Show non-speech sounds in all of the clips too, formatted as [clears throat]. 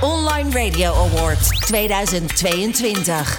Online Radio Award 2022.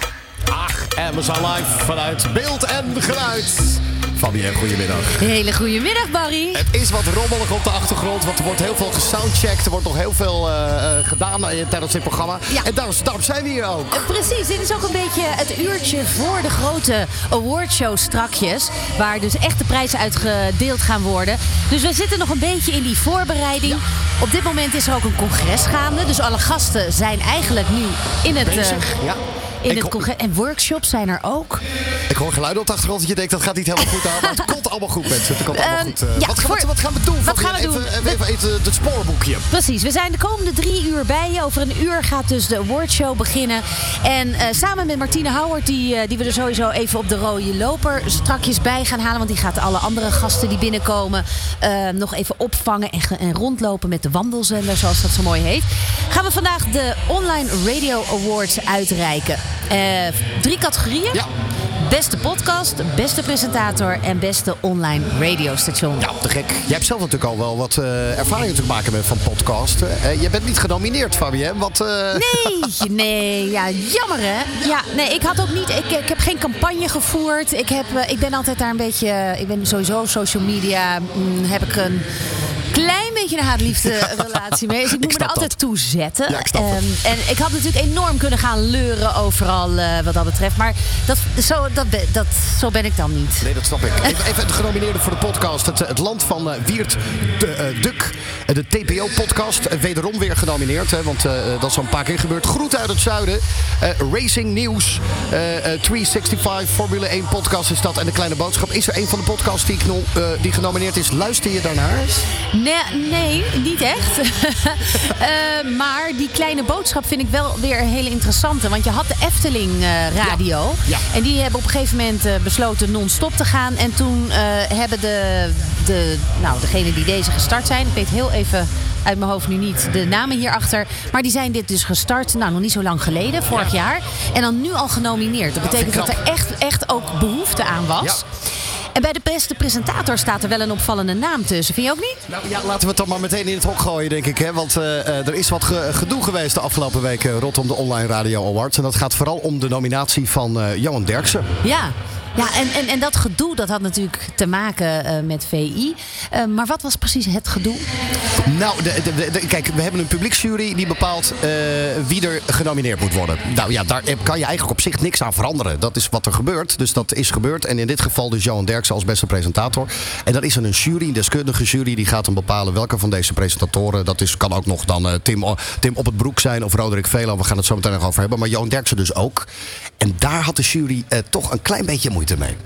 Ach, zijn live vanuit beeld en geluid. Fabienne, goedemiddag. Hele goede middag, Barry. Het is wat rommelig op de achtergrond, want er wordt heel veel gesoundcheckt. Er wordt nog heel veel eh, eh, gedaan eh, tijdens dit programma. Ja. En daarom, daarom zijn we hier ook. Precies, dit is ook een beetje het uurtje voor de grote awardshow strakjes. Waar dus echt de prijzen uitgedeeld gaan worden. Dus we zitten nog een beetje in die voorbereiding. Op dit moment is er ook een congres gaande. Dus alle gasten zijn eigenlijk nu in het, Bezig, ja. In Ik het congres. En workshops zijn er ook. Ik hoor geluiden op de achtergrond dat je denkt dat gaat niet helemaal goed aan. Maar het komt allemaal goed, mensen. Het komt allemaal Ehm, goed. Eh, ja, wat, voor- wat, wat gaan we doen? wat gaan we doen? Even, even, even, even het spoorboekje. Precies, we zijn de komende drie uur bij je. Over een uur gaat dus de awardshow beginnen. En eh, samen met Martine Howard, die, eh, die we er sowieso even op de rode loper strakjes bij gaan halen. Want die gaat alle andere gasten die binnenkomen nog even opvangen en, en rondlopen met de wandelzender, zoals dat zo mooi heet. Gaan we vandaag de Online Radio Awards uitreiken. Eh, drie categorieën. Ja. Beste podcast, beste presentator en beste online radiostation. Ja, te gek. Jij hebt zelf natuurlijk al wel wat eh, ervaring te maken met van podcasten. Eh, je bent niet genomineerd, Fabienne. Wat, [laughs] Nee, nee, ja, jammer hè. Ja, nee, ik had ook niet, ik, ik heb geen campagne gevoerd. Ik, heb, ik ben altijd daar een beetje, ik ben sowieso social media, mm, heb ik een klein beetje een haat-liefde relatie mee. Dus [laughs] ik moet me er altijd dat. toe zetten. Ja, ik. Ehm, en ik had natuurlijk enorm kunnen gaan leuren overal eh, wat dat betreft. Maar dat, zo, dat, ben- dat, zo ben ik dan niet. Nee, dat snap ik. [laughs] Even, even de genomineerde voor de podcast. Het, het land van eh, Wiert de, eh, Duk. Eh, de TPO-podcast. Eh, wederom weer genomineerd. Hè, want eh, dat is al een paar keer gebeurd. Groet uit het zuiden. Eh, Racing News. eh, eh, 365 Formule 1 podcast is dat. En de kleine boodschap. Is er een van de podcasts die, ik eh, die genomineerd is? Luister je daarnaar? Nee, nee niet echt. [laughs] Eh, maar die kleine boodschap vind ik wel weer een hele interessante. Want je had de Efteling eh, radio. Ja. En die hebben op een gegeven moment eh, besloten non-stop te gaan. En toen hebben de, de, nou, degenen die deze gestart zijn... Ik weet heel even uit mijn hoofd nu niet de namen hierachter. Maar die zijn dit dus gestart, nou nog niet zo lang geleden, vorig jaar. En dan nu al genomineerd. Dat betekent dat ik er echt, echt ook behoefte aan was. En bij de beste presentator staat er wel een opvallende naam tussen. Vind je ook niet? Nou ja, laten we het dan maar meteen in het hok gooien, denk ik. Hè? Want eh, eh, er is wat ge- gedoe geweest de afgelopen weken rondom de Online Radio Awards. En dat gaat vooral om de nominatie van eh, Johan Derksen. Ja. Ja, en, en, en dat gedoe dat had natuurlijk te maken eh, met VI. Eh, maar wat was precies het gedoe? Nou, de, kijk, we hebben een publieksjury die bepaalt eh, wie er genomineerd moet worden. Nou ja, daar kan je eigenlijk op zich niks aan veranderen. Dat is wat er gebeurt. Dus dat is gebeurd. En in dit geval dus Johan Derksen als beste presentator. En dan is er een jury, een deskundige jury, die gaat dan bepalen welke van deze presentatoren. Dat is, kan ook nog dan Tim, Tim Op het Broek zijn of Roderick Velo. We gaan het zo meteen nog over hebben. Maar Johan Derksen dus ook. En daar had de jury eh, toch een klein beetje moeite mee.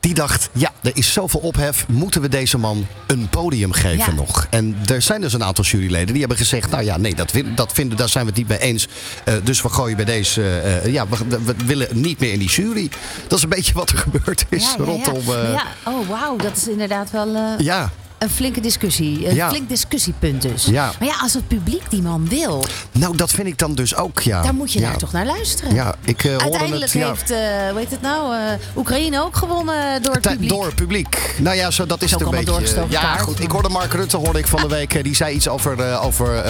Die dacht, ja, er is zoveel ophef. Moeten we deze man een podium geven Ja. nog? En er zijn dus een aantal juryleden die hebben gezegd... nou ja, nee, dat, dat vinden, daar zijn we het niet mee eens. Eh, dus we gooien bij deze... eh, ja, we, we willen niet meer in die jury. Dat is een beetje wat er gebeurd is rondom... ja. Oh, wauw. Dat is inderdaad wel ja. Een flinke discussie. Een Ja. flink discussiepunt dus. Ja. Maar ja, als het publiek die man wil, nou dat vind ik dan dus ook, ja. dan moet je daar toch naar luisteren. Ja, ik hoorde Uiteindelijk het... heeft, eh, hoe heet het nou, eh, Oekraïne ook gewonnen door het publiek. Door het publiek. Nou ja, zo, dat is ook het een beetje. Ja, kaart. goed. Ik hoorde Mark Rutte hoorde ik van de week. Die zei iets over, over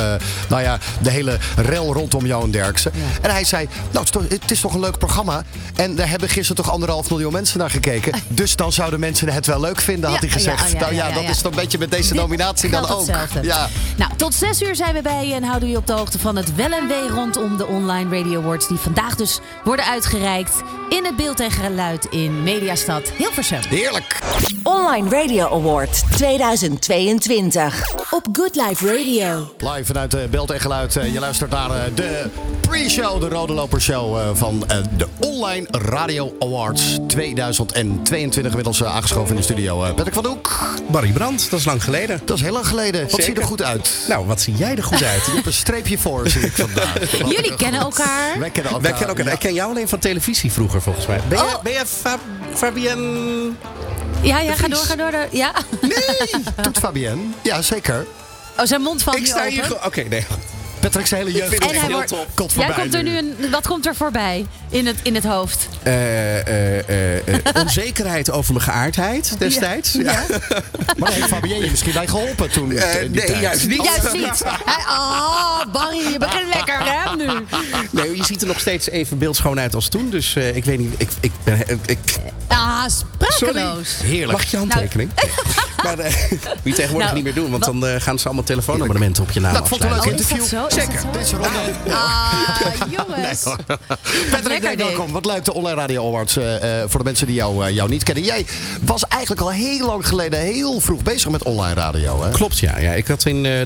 nou ja, de hele rel rondom Johan Derksen. En hij zei, nou, het is, toch, het is toch een leuk programma. En daar hebben gisteren toch anderhalf miljoen mensen naar gekeken. [laughs] Dus dan zouden mensen het wel leuk vinden, had hij gezegd. nou ja, dat is toch beetje met deze Dit nominatie dan ook. hetzelfde. Ja. Nou, tot zes uur zijn we bij je en houden u op de hoogte van het wel en wee rondom de Online Radio Awards. Die vandaag dus worden uitgereikt in het beeld en geluid in Mediastad Hilversum. Heerlijk. Online Radio Award 2022. Op Good Life Radio. Live vanuit uh, Belt en Geluid. Eh, je luistert naar eh, de pre-show, de Rode Loper Show eh, van eh, de Online Radio Awards 2022. Inmiddels eh, aangeschoven in de studio. Eh, Patrick van de Hoek. Barry Brandt, dat is lang geleden. Dat is heel lang geleden. Wat zie je er goed uit? Nou, wat zie jij er goed uit? [laughs] Je hebt een streepje voor, zie ik vandaag. Wat [laughs] Jullie kennen elkaar. Wij kennen elkaar. Wij kennen elkaar. ja. Ik ken jou alleen van televisie vroeger, volgens mij. Ben je, Oh. ben je Fa- Fabienne... Ja, ja, ga door, ga door. door. Ja. Nee, doet Fabienne. Ja, zeker. Oh, zijn mond valt Ik sta hier... open. ge- Oké, nee. Patrick zijn hele jeugd heel wordt, top. komt Jij voorbij komt er nu een, wat komt er voorbij in het, in het hoofd? eh, eh, eh, eh, onzekerheid over mijn geaardheid destijds. Ja. [laughs] Maar heeft Fabienne je misschien bij geholpen toen? Eh, nee, tijd? juist niet. Juist niet. Hij- Oh, Barry, je begint lekker hè, nu. Nee, je ziet er nog steeds even beeldschoon uit als toen. Dus eh, ik weet niet. Ik, ik ben. Ik, Ah, sorry. sprakeloos. Heerlijk. Mag je handtekening? [laughs] maar [laughs] moet je tegenwoordig Nou, niet meer doen, want dan eh, gaan ze allemaal telefoonabonnementen op je naam Nou, ik vond het een leuk. Oh, interview. dat zo? Is dat zo? Dit is Ronde. Ah, jongens. Patrick, welkom. Wat leuk, de Online Radio Awards. eh, eh, voor de mensen die jou, jou niet kennen. Jij was eigenlijk al heel lang geleden heel vroeg bezig met online radio. Hè? Klopt, ja. ja. Ik had in eh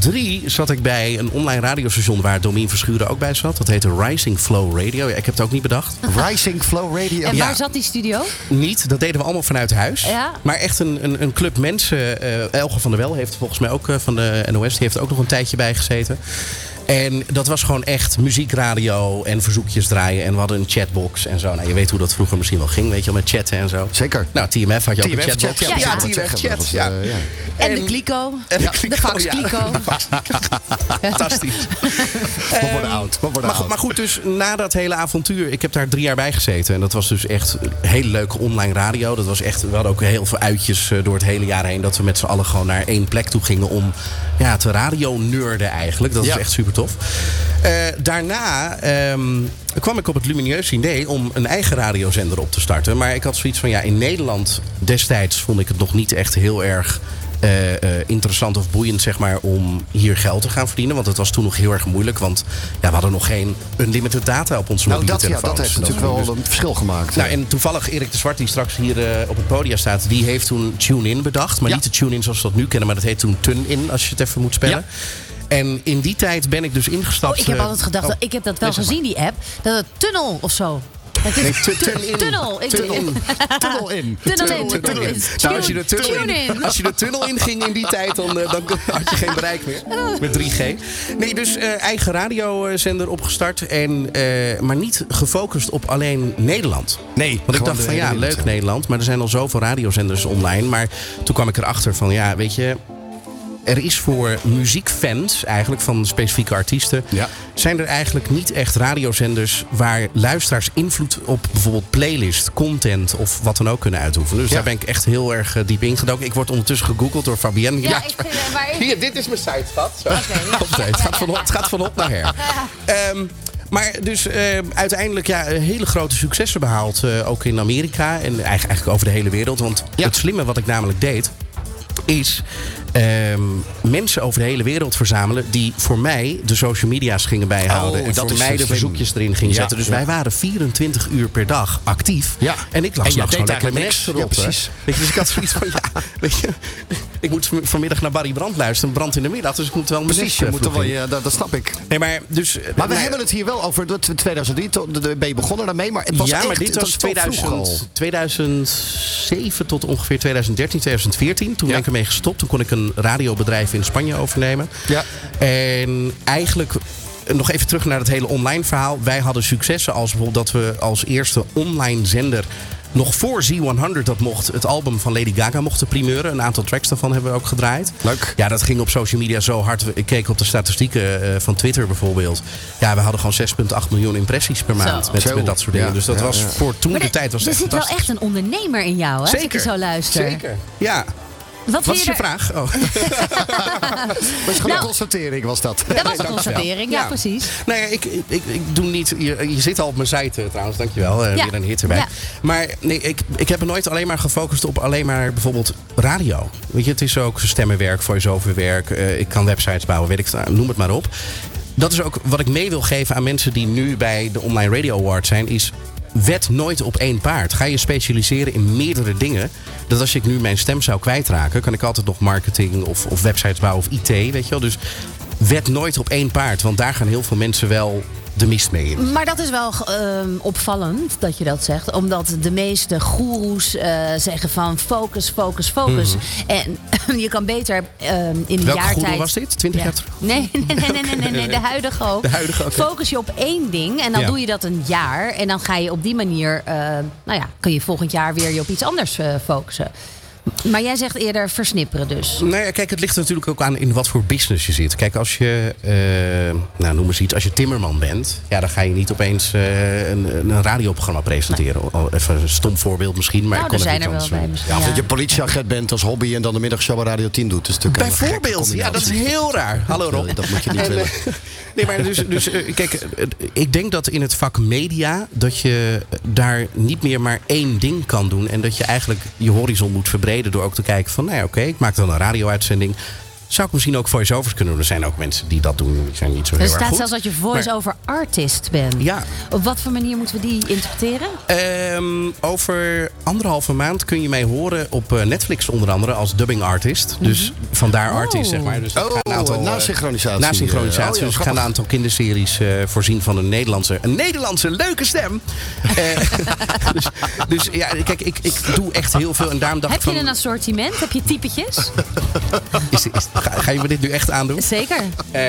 2003 zat ik bij een online radiostation waar Domien Verschuren ook bij zat. Dat heette Rising Flow Radio. Ja, ik heb het ook niet bedacht. [laughs] Rising Flow Radio. En Ja. waar zat die studio? Niet, dat deden we allemaal vanuit huis. Ja. Maar echt een, een, een club mensen. eh Elge van der Wel heeft volgens mij ook eh, van de NOS. Die heeft er ook nog een tijdje bij gezeten. En dat was gewoon echt muziekradio en verzoekjes draaien. En we hadden een chatbox en zo. Nou, je weet hoe dat vroeger misschien wel ging, weet je wel, met chatten en zo. Zeker. Nou, TMF had je ook TMF een chatbox. chat, ja, Ja, ja, ja. TMF chat. ja. eh, ja. En, de kliko. En de de kliko, fax kliko. [laughs] Fantastisch. We worden oud. We worden Maar, goed- oud. maar goed, dus na dat hele avontuur, ik heb daar drie jaar bij gezeten. En dat was dus echt een hele leuke online radio. Dat was echt, we hadden ook heel veel uitjes eh, door het hele jaar heen. Dat we met z'n allen gewoon naar één plek toe gingen om ja, te radio-nerden eigenlijk. Dat Ja. was echt super tof. Eh, daarna ehm, kwam ik op het lumineuze idee om een eigen radiozender op te starten. Maar ik had zoiets van, ja, in Nederland destijds vond ik het nog niet echt heel erg... eh, eh, interessant of boeiend zeg maar, om hier geld te gaan verdienen. Want het was toen nog heel erg moeilijk. Want ja, we hadden nog geen unlimited data op onze Nou, mobiele dat, ja, dat heeft natuurlijk Dus- wel een verschil gemaakt. nou, en toevallig Erik de Zwart, die straks hier op het podium staat, die heeft toen TuneIn bedacht. Maar Ja. niet de TuneIn zoals we dat nu kennen, maar dat heet toen TuneIn, als je het even moet spellen. En in die tijd ben ik dus ingestapt. Oh, ik heb eh, altijd gedacht, oh, ik heb dat wel nee, zeg maar. gezien, die app. Dat het tunnel of zo. Nee, tu- Tunnel. in. Tunnel in. Tunnel in. Nou, als je, de tunnel in, in. als je de tunnel in ging in die tijd, dan, eh, dan had je geen bereik meer. Met 3G. Nee, dus eh, eigen radiozender opgestart. En, eh, maar niet gefocust op alleen Nederland. Nee, Want ik dacht van ja, leuk Nederland. Maar er zijn al zoveel radiozenders online. Maar toen kwam ik erachter van ja, weet je. Er is voor muziekfans, eigenlijk van specifieke artiesten, Ja. zijn er eigenlijk niet echt radiozenders waar luisteraars invloed op bijvoorbeeld playlist, content of wat dan ook kunnen uitoefenen. Dus Ja. daar ben ik echt heel erg eh, diep ingedoken. Ik word ondertussen gegoogeld door Fabienne. Ja, ik vind maar... Hier, dit is mijn site, schat. Zo. [laughs] Het, gaat van, op- het gaat van op naar her. Ehm, maar dus eh, uiteindelijk ja, hele grote successen behaald. eh, ook in Amerika en eigenlijk, eigenlijk over de hele wereld. Want Ja. het slimme wat ik namelijk deed... is ehm, mensen over de hele wereld verzamelen... die voor mij de social media's gingen bijhouden. Oh, en dat voor mij de verzoekjes erin gingen Ja, zetten. Dus ja. wij waren 24 uur per dag actief. Ja. En ik lag En deed gewoon lekker niks. erop. Ja, precies. Weet je, dus ik had zoiets van, ja, [laughs] weet je... Ik moet vanmiddag naar Barry Brand luisteren. Brand in de middag. Dus ik moet wel mijn Precies, je moet er wel, ja, dat, dat snap ik. Nee, maar dus... Maar we nee, hebben het hier wel over dat 2003, to- de- de- ben je begonnen daarmee. Maar het was ja, echt, maar dit was wel vroeg al. 2000, 2007 tot ongeveer 2013, 2014. Toen ben ik ermee gestopt. Toen kon ik een radiobedrijf in Spanje overnemen. Ja. En eigenlijk nog even terug naar het hele online verhaal. Wij hadden successen als bijvoorbeeld dat we als eerste online zender nog voor Z100 dat mocht, het album van Lady Gaga mochten primeuren. Een aantal tracks daarvan hebben we ook gedraaid. Leuk. Ja, dat ging op social media zo hard. Ik keek op de statistieken eh, van Twitter bijvoorbeeld. Ja, we hadden gewoon 6,8 miljoen impressies per maand met, met dat soort dingen. Ja, dus dat ja, was ja. voor toen Maar de tijd was er het zit wel echt een ondernemer in jou, hè? Als ik Zeker. je zo luister. Zeker. Ja. Wat, is je vraag? Oh. [laughs] Is gewoon Nou- een constatering, was dat. Dat was [laughs] een constatering, ja, Ja. precies. Nee, ik, ik, ik doe niet. Je, je zit al op mijn eh, trouwens, dankjewel. eh Ja. Weer een hit erbij. Ja. Maar nee, ik, ik heb me nooit alleen maar gefocust op alleen maar bijvoorbeeld radio. Weet je, het is ook stemmenwerk, voice-overwerk. eh ik kan websites bouwen, weet ik, nou, noem het maar op. Dat is ook wat ik mee wil geven aan mensen die nu bij de Online Radio Award zijn. Is wet nooit op één paard. Ga je specialiseren in meerdere dingen. Dat als ik nu mijn stem zou kwijtraken, kan ik altijd nog marketing of, of websites bouwen of IT. Weet je wel. Dus wet nooit op één paard. Want daar gaan heel veel mensen wel de mist mee in. Maar dat is wel ehm, opvallend dat je dat zegt. Omdat de meeste goeroes eh, zeggen van focus, focus, focus. En [laughs] je kan beter ehm, in een Mhm. Welke was dit? 20 Ja. jaar terug? Nee, nee, nee, nee, nee, nee, nee, [laughs] de huidige ook. De huidige. Focus je op één ding en dan Ja. doe je dat een jaar. En dan ga je op die manier, eh, nou ja, kun je volgend jaar weer je op iets anders eh, focussen. Maar jij zegt eerder versnipperen dus. Nou ja, kijk, het ligt er natuurlijk ook aan in wat voor business je zit. Kijk, als je, eh, nou noem eens iets, als je timmerman bent, ja, dan ga je niet opeens eh, een, een radioprogramma presenteren. Al Even een stom voorbeeld misschien, maar Nou, ik kon er niet er wel anders bij misschien. Ja, of dat Ja. je politieagent bent als hobby en dan de middagshow bij Radio 10 doet. Dat is natuurlijk Bijvoorbeeld, ja, dat is heel raar. Hallo Rob. dat moet je niet En, willen. eh, [laughs] Nee, maar dus, dus eh, kijk, eh, ik denk dat in het vak media dat je daar niet meer maar één ding kan doen. En dat je eigenlijk je horizon moet verbreden door ook te kijken van, nou ja, oké, ik maak dan een radio-uitzending. Zou ik misschien ook voice-overs kunnen doen? Er zijn ook mensen die dat doen. Die zijn niet zo Er heel erg staat goed. zelfs dat je voice-over artist bent. Ja. Op wat voor manier moeten we die interpreteren? Ehm, over anderhalve maand kun je mij horen op eh, Netflix onder andere als dubbing artist. Dus vandaar Oh. artist, zeg maar. Dus Oh, een aantal, eh, nasynchronisatie. nasynchronisatie. Oh, ja, dus ik ga een aantal kinderseries eh, voorzien van een Nederlandse, een Nederlandse leuke stem. [laughs] Eh, [laughs] dus, dus ja, kijk, ik, ik doe echt heel veel. En daarom dacht Heb je van, een assortiment? Heb je typetjes? [laughs] is, is, ga, ga je me dit nu echt aandoen? Zeker. Eh,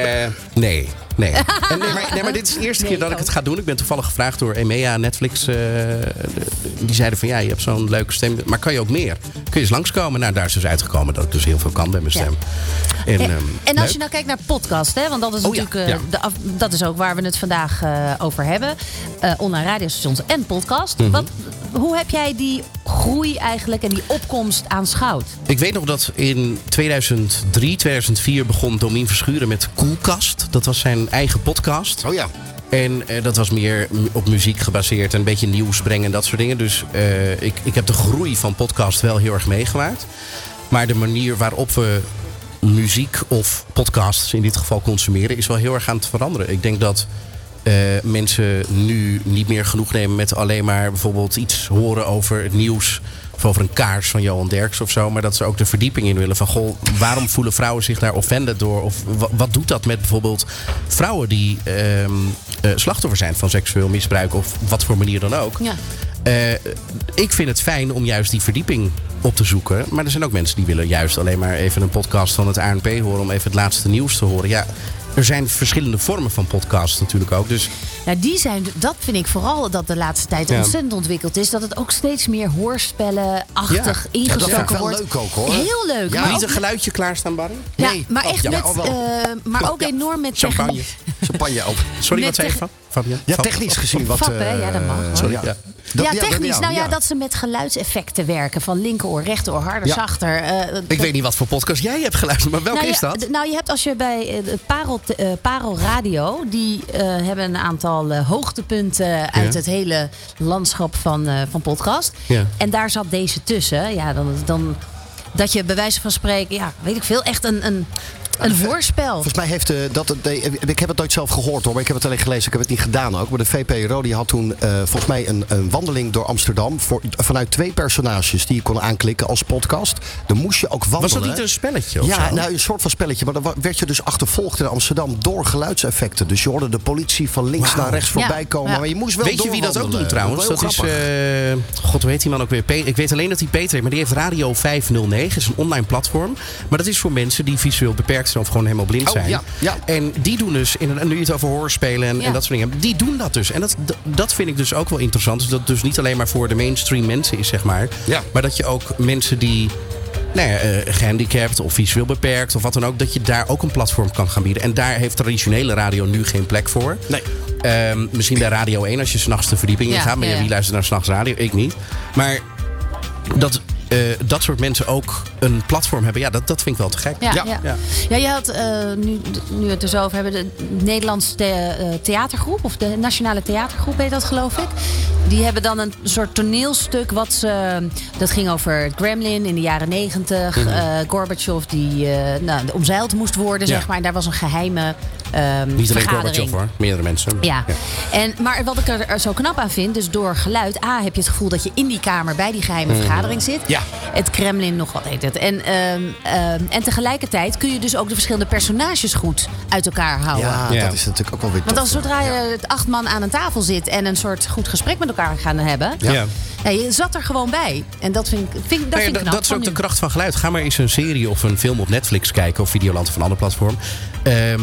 nee. Nee. En [laughs] nee, maar, nee, maar dit is de eerste Nee, keer dat ik het ga doen. Ik ben toevallig gevraagd door EMEA, Netflix. eh, die zeiden van ja, je hebt zo'n leuke stem. Maar kan je ook meer? Kun je eens langskomen? Nou, daar is dus uitgekomen dat ik dus heel veel kan met mijn stem. En, En, ehm, en als leuk. je nou kijkt naar podcast, hè, want dat is Oh natuurlijk eh, ja. de dat is ook waar we het vandaag over hebben. Eh, online radiostations en podcast. Mhm. Wat, hoe heb jij die groei eigenlijk en die opkomst aanschouwd? Ik weet nog dat in 2003, 2004 begon Domien Verschuren met Koelkast. Dat was zijn eigen podcast. Oh ja. En eh, dat was meer op muziek gebaseerd. en Een beetje nieuws brengen en dat soort dingen. Dus eh, ik, ik heb de groei van podcast wel heel erg meegemaakt. Maar de manier waarop we muziek of podcasts in dit geval consumeren... is wel heel erg aan het veranderen. Ik denk dat eh, mensen nu niet meer genoeg nemen met alleen maar bijvoorbeeld iets horen over het nieuws... Of over een kaars van Johan Derks of zo. Maar dat ze ook de verdieping in willen. Van goh, waarom voelen vrouwen zich daar offended door? Of wa- wat doet dat met bijvoorbeeld vrouwen die ehm, eh, slachtoffer zijn van seksueel misbruik? Of wat voor manier dan ook. Ja. Eh, ik vind het fijn om juist die verdieping op te zoeken. Maar er zijn ook mensen die willen juist alleen maar even een podcast van het ANP horen. Om even het laatste nieuws te horen. Ja, er zijn verschillende vormen van podcasts natuurlijk ook. Dus Nou, die zijn, dat vind ik vooral dat de laatste tijd Ja. ontzettend ontwikkeld is. Dat het ook steeds meer hoorspellenachtig Ja. Ja, dat wordt. leuk ook hoor. Heel leuk. Ja, maar niet ook, een geluidje klaarstaan, Barry? ja, Nee. maar Oh, echt met, oh, eh, maar ook Ja. enorm met techniek. Champagne op. Sorry, wat zei je van? Fabian? Ja, technisch gezien wat... Hè? Ja, dat mag. eh, Sorry, ja. ja. Dat- ja, dat- technisch. nou ja, ja. dat ze met geluidseffecten werken. Van linkeroor, rechteroor, harder, Ja. zachter. eh, Ik weet niet wat voor podcast jij hebt geluisterd, maar welke nou, is dat? Nou, je hebt als je bij eh, de Parel, eh, Parel Radio, die eh, hebben een aantal eh, hoogtepunten uit Ja. het hele landschap van, eh, van podcast. Ja. En daar zat deze tussen. Ja, dan, dan dat je bij wijze van spreken, ja, weet ik veel, echt een, een, een hoorspel. Volgens mij heeft eh, dat. eh, ik heb het nooit zelf gehoord hoor, maar ik heb het alleen gelezen. Ik heb het niet gedaan ook. Maar de VPRO die had toen eh, volgens mij een, een wandeling door Amsterdam. Voor, vanuit twee personages die je kon aanklikken als podcast. Dan moest je ook wandelen. Was dat niet een spelletje of Ja, zo? nou, een soort van spelletje. Maar dan werd je dus achtervolgd in Amsterdam door geluidseffecten. Dus je hoorde de politie van links naar rechts voorbij Ja, komen. ja. Maar je moest wel Weet je wie dat ook doet trouwens? Dat is, eh, god, hoe heet die man ook weer? Pe- ik weet alleen dat hij Peter heeft, maar die heeft Radio 509. Dat is een online platform. Maar dat is voor mensen die visueel beperkt zijn of gewoon helemaal blind Oh, zijn. ja, ja. En die doen dus, in een, en nu je het over hoorspelen en, Ja. en dat soort dingen die doen dat dus. En dat, dat, vind ik dus ook wel interessant. Dus dat het dus niet alleen maar voor de mainstream mensen is, zeg maar. Ja. Maar dat je ook mensen die nou ja, eh, gehandicapt of visueel beperkt of wat dan ook, dat je daar ook een platform kan gaan bieden. En daar heeft traditionele radio nu geen plek voor. Nee. Ehm, misschien bij Radio 1 als je s'nachts de verdieping Ja, ingaat. Maar ja, wie luistert naar s'nachts radio? Ik niet. Maar dat, eh, dat soort mensen ook een platform hebben, ja, dat, dat vind ik wel te gek. Ja, Ja. ja. Ja. ja. je had, eh, nu, nu we het er zo over hebben, de Nederlandse the- eh, theatergroep, of de Nationale Theatergroep heet dat geloof ik. Die hebben dan een soort toneelstuk wat ze, dat ging over het Gremlin in de jaren negentig. Eh, Gorbachev die eh, nou, omzeild moest worden, Ja. zeg maar. En daar was een geheime ehm Niet alleen vergadering. Gorbachev hoor, meerdere mensen. Ja. En, maar wat ik er, zo knap aan vind, dus door geluid... A, heb je het gevoel dat je in die kamer bij die geheime vergadering zit. Ja. Het Kremlin, nog wat heet het. En, ehm, ehm, en tegelijkertijd kun je dus ook de verschillende personages goed uit elkaar houden. Ja, Ja. dat is natuurlijk ook wel weer Want als zodra je het acht man aan een tafel zit en een soort goed gesprek met elkaar gaan hebben... Ja. Ja. je zat er gewoon bij. En dat vind ik, vind, dat Nee, vind ik dat, knap dat is ook de kracht van geluid. Ga maar eens een serie of een film op Netflix kijken of Videoland of een ander platform. Ehm,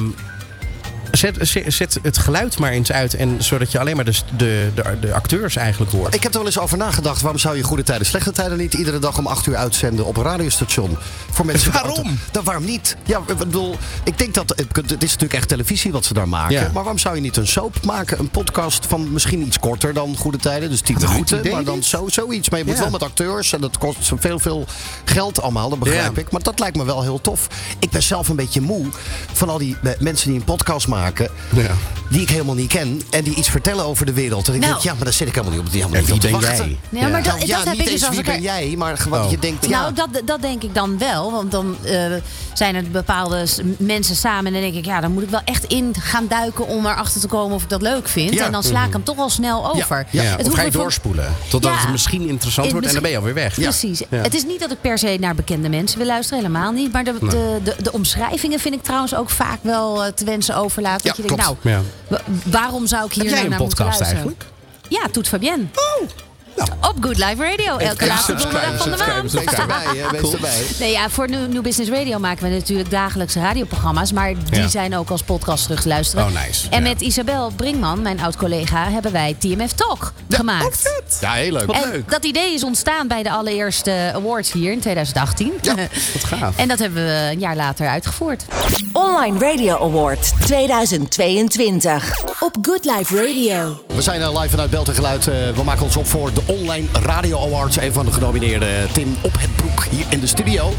Zet, zet, zet het geluid maar eens uit. En, zodat je alleen maar de, de, de, de acteurs eigenlijk hoort. Ik heb er wel eens over nagedacht. Waarom zou je goede tijden, slechte tijden niet iedere dag om 8 uur uitzenden op een radiostation? Voor mensen Waarom? Dan waarom niet? Ja, ik bedoel, ik denk dat. Het is natuurlijk echt televisie wat ze daar maken. Ja. Maar waarom zou je niet een soap maken? Een podcast van misschien iets korter dan goede tijden. Dus 10 een goed minuten. Maar dan zo, zoiets. Maar je moet Ja. wel met acteurs. En dat kost veel, veel geld allemaal. Dat begrijp Ja. ik. Maar dat lijkt me wel heel tof. Ik ben zelf een beetje moe van al die eh, mensen die een podcast maken. Ja. Die ik helemaal niet ken. En die iets vertellen over de wereld. En ik Nou. denk, ja, maar daar zit ik helemaal niet op. Die helemaal niet wie ben wachten. jij? Ja, maar dat, Nou, ja, dat heb niet ik dus eens als wie ben jij, maar gewoon Oh. je denkt, ja, Nou, dat, dat denk ik dan wel. Want dan eh, zijn er bepaalde mensen samen. En dan denk ik, ja, dan moet ik wel echt in gaan duiken om erachter te komen of ik dat leuk vind. Ja. En dan sla ik hem toch al snel over. Ja. Ja, Het of hoeft ga je doorspoelen? Totdat Ja. het misschien interessant In- wordt en dan ben je alweer weg. Precies. Ja. Het is niet dat ik per se naar bekende mensen wil luisteren. Helemaal niet. Maar de, de, de, de omschrijvingen vind ik trouwens ook vaak wel eh, te wensen Ja, dat je denkt, nou, waarom zou ik hier Heb jij nou een naar moeten podcast luisteren? eigenlijk? Ja, Toet Fabienne. Nou. Op Good Life Radio. Elke laatste donderdag van de maand. wees erbij. Nee, ja, voor New, New Business Radio maken we natuurlijk dagelijkse radioprogramma's. Maar die Ja. zijn ook als podcast terug te luisteren. Oh, nice. En Ja. met Isabel Brinkman, mijn oud-collega, hebben wij TMF Talk gemaakt. Ja, heel leuk. En dat idee is ontstaan bij de allereerste awards hier in 2018. Ja, [laughs] wat gaaf. En dat hebben we een jaar later uitgevoerd. Online Radio Award 2022 op Good Life Radio. We zijn eh, live vanuit Belt en Geluid. Eh, we maken ons op voor de Online Radio Awards. Een van de genomineerden, Tim Op het Broek, hier in de studio.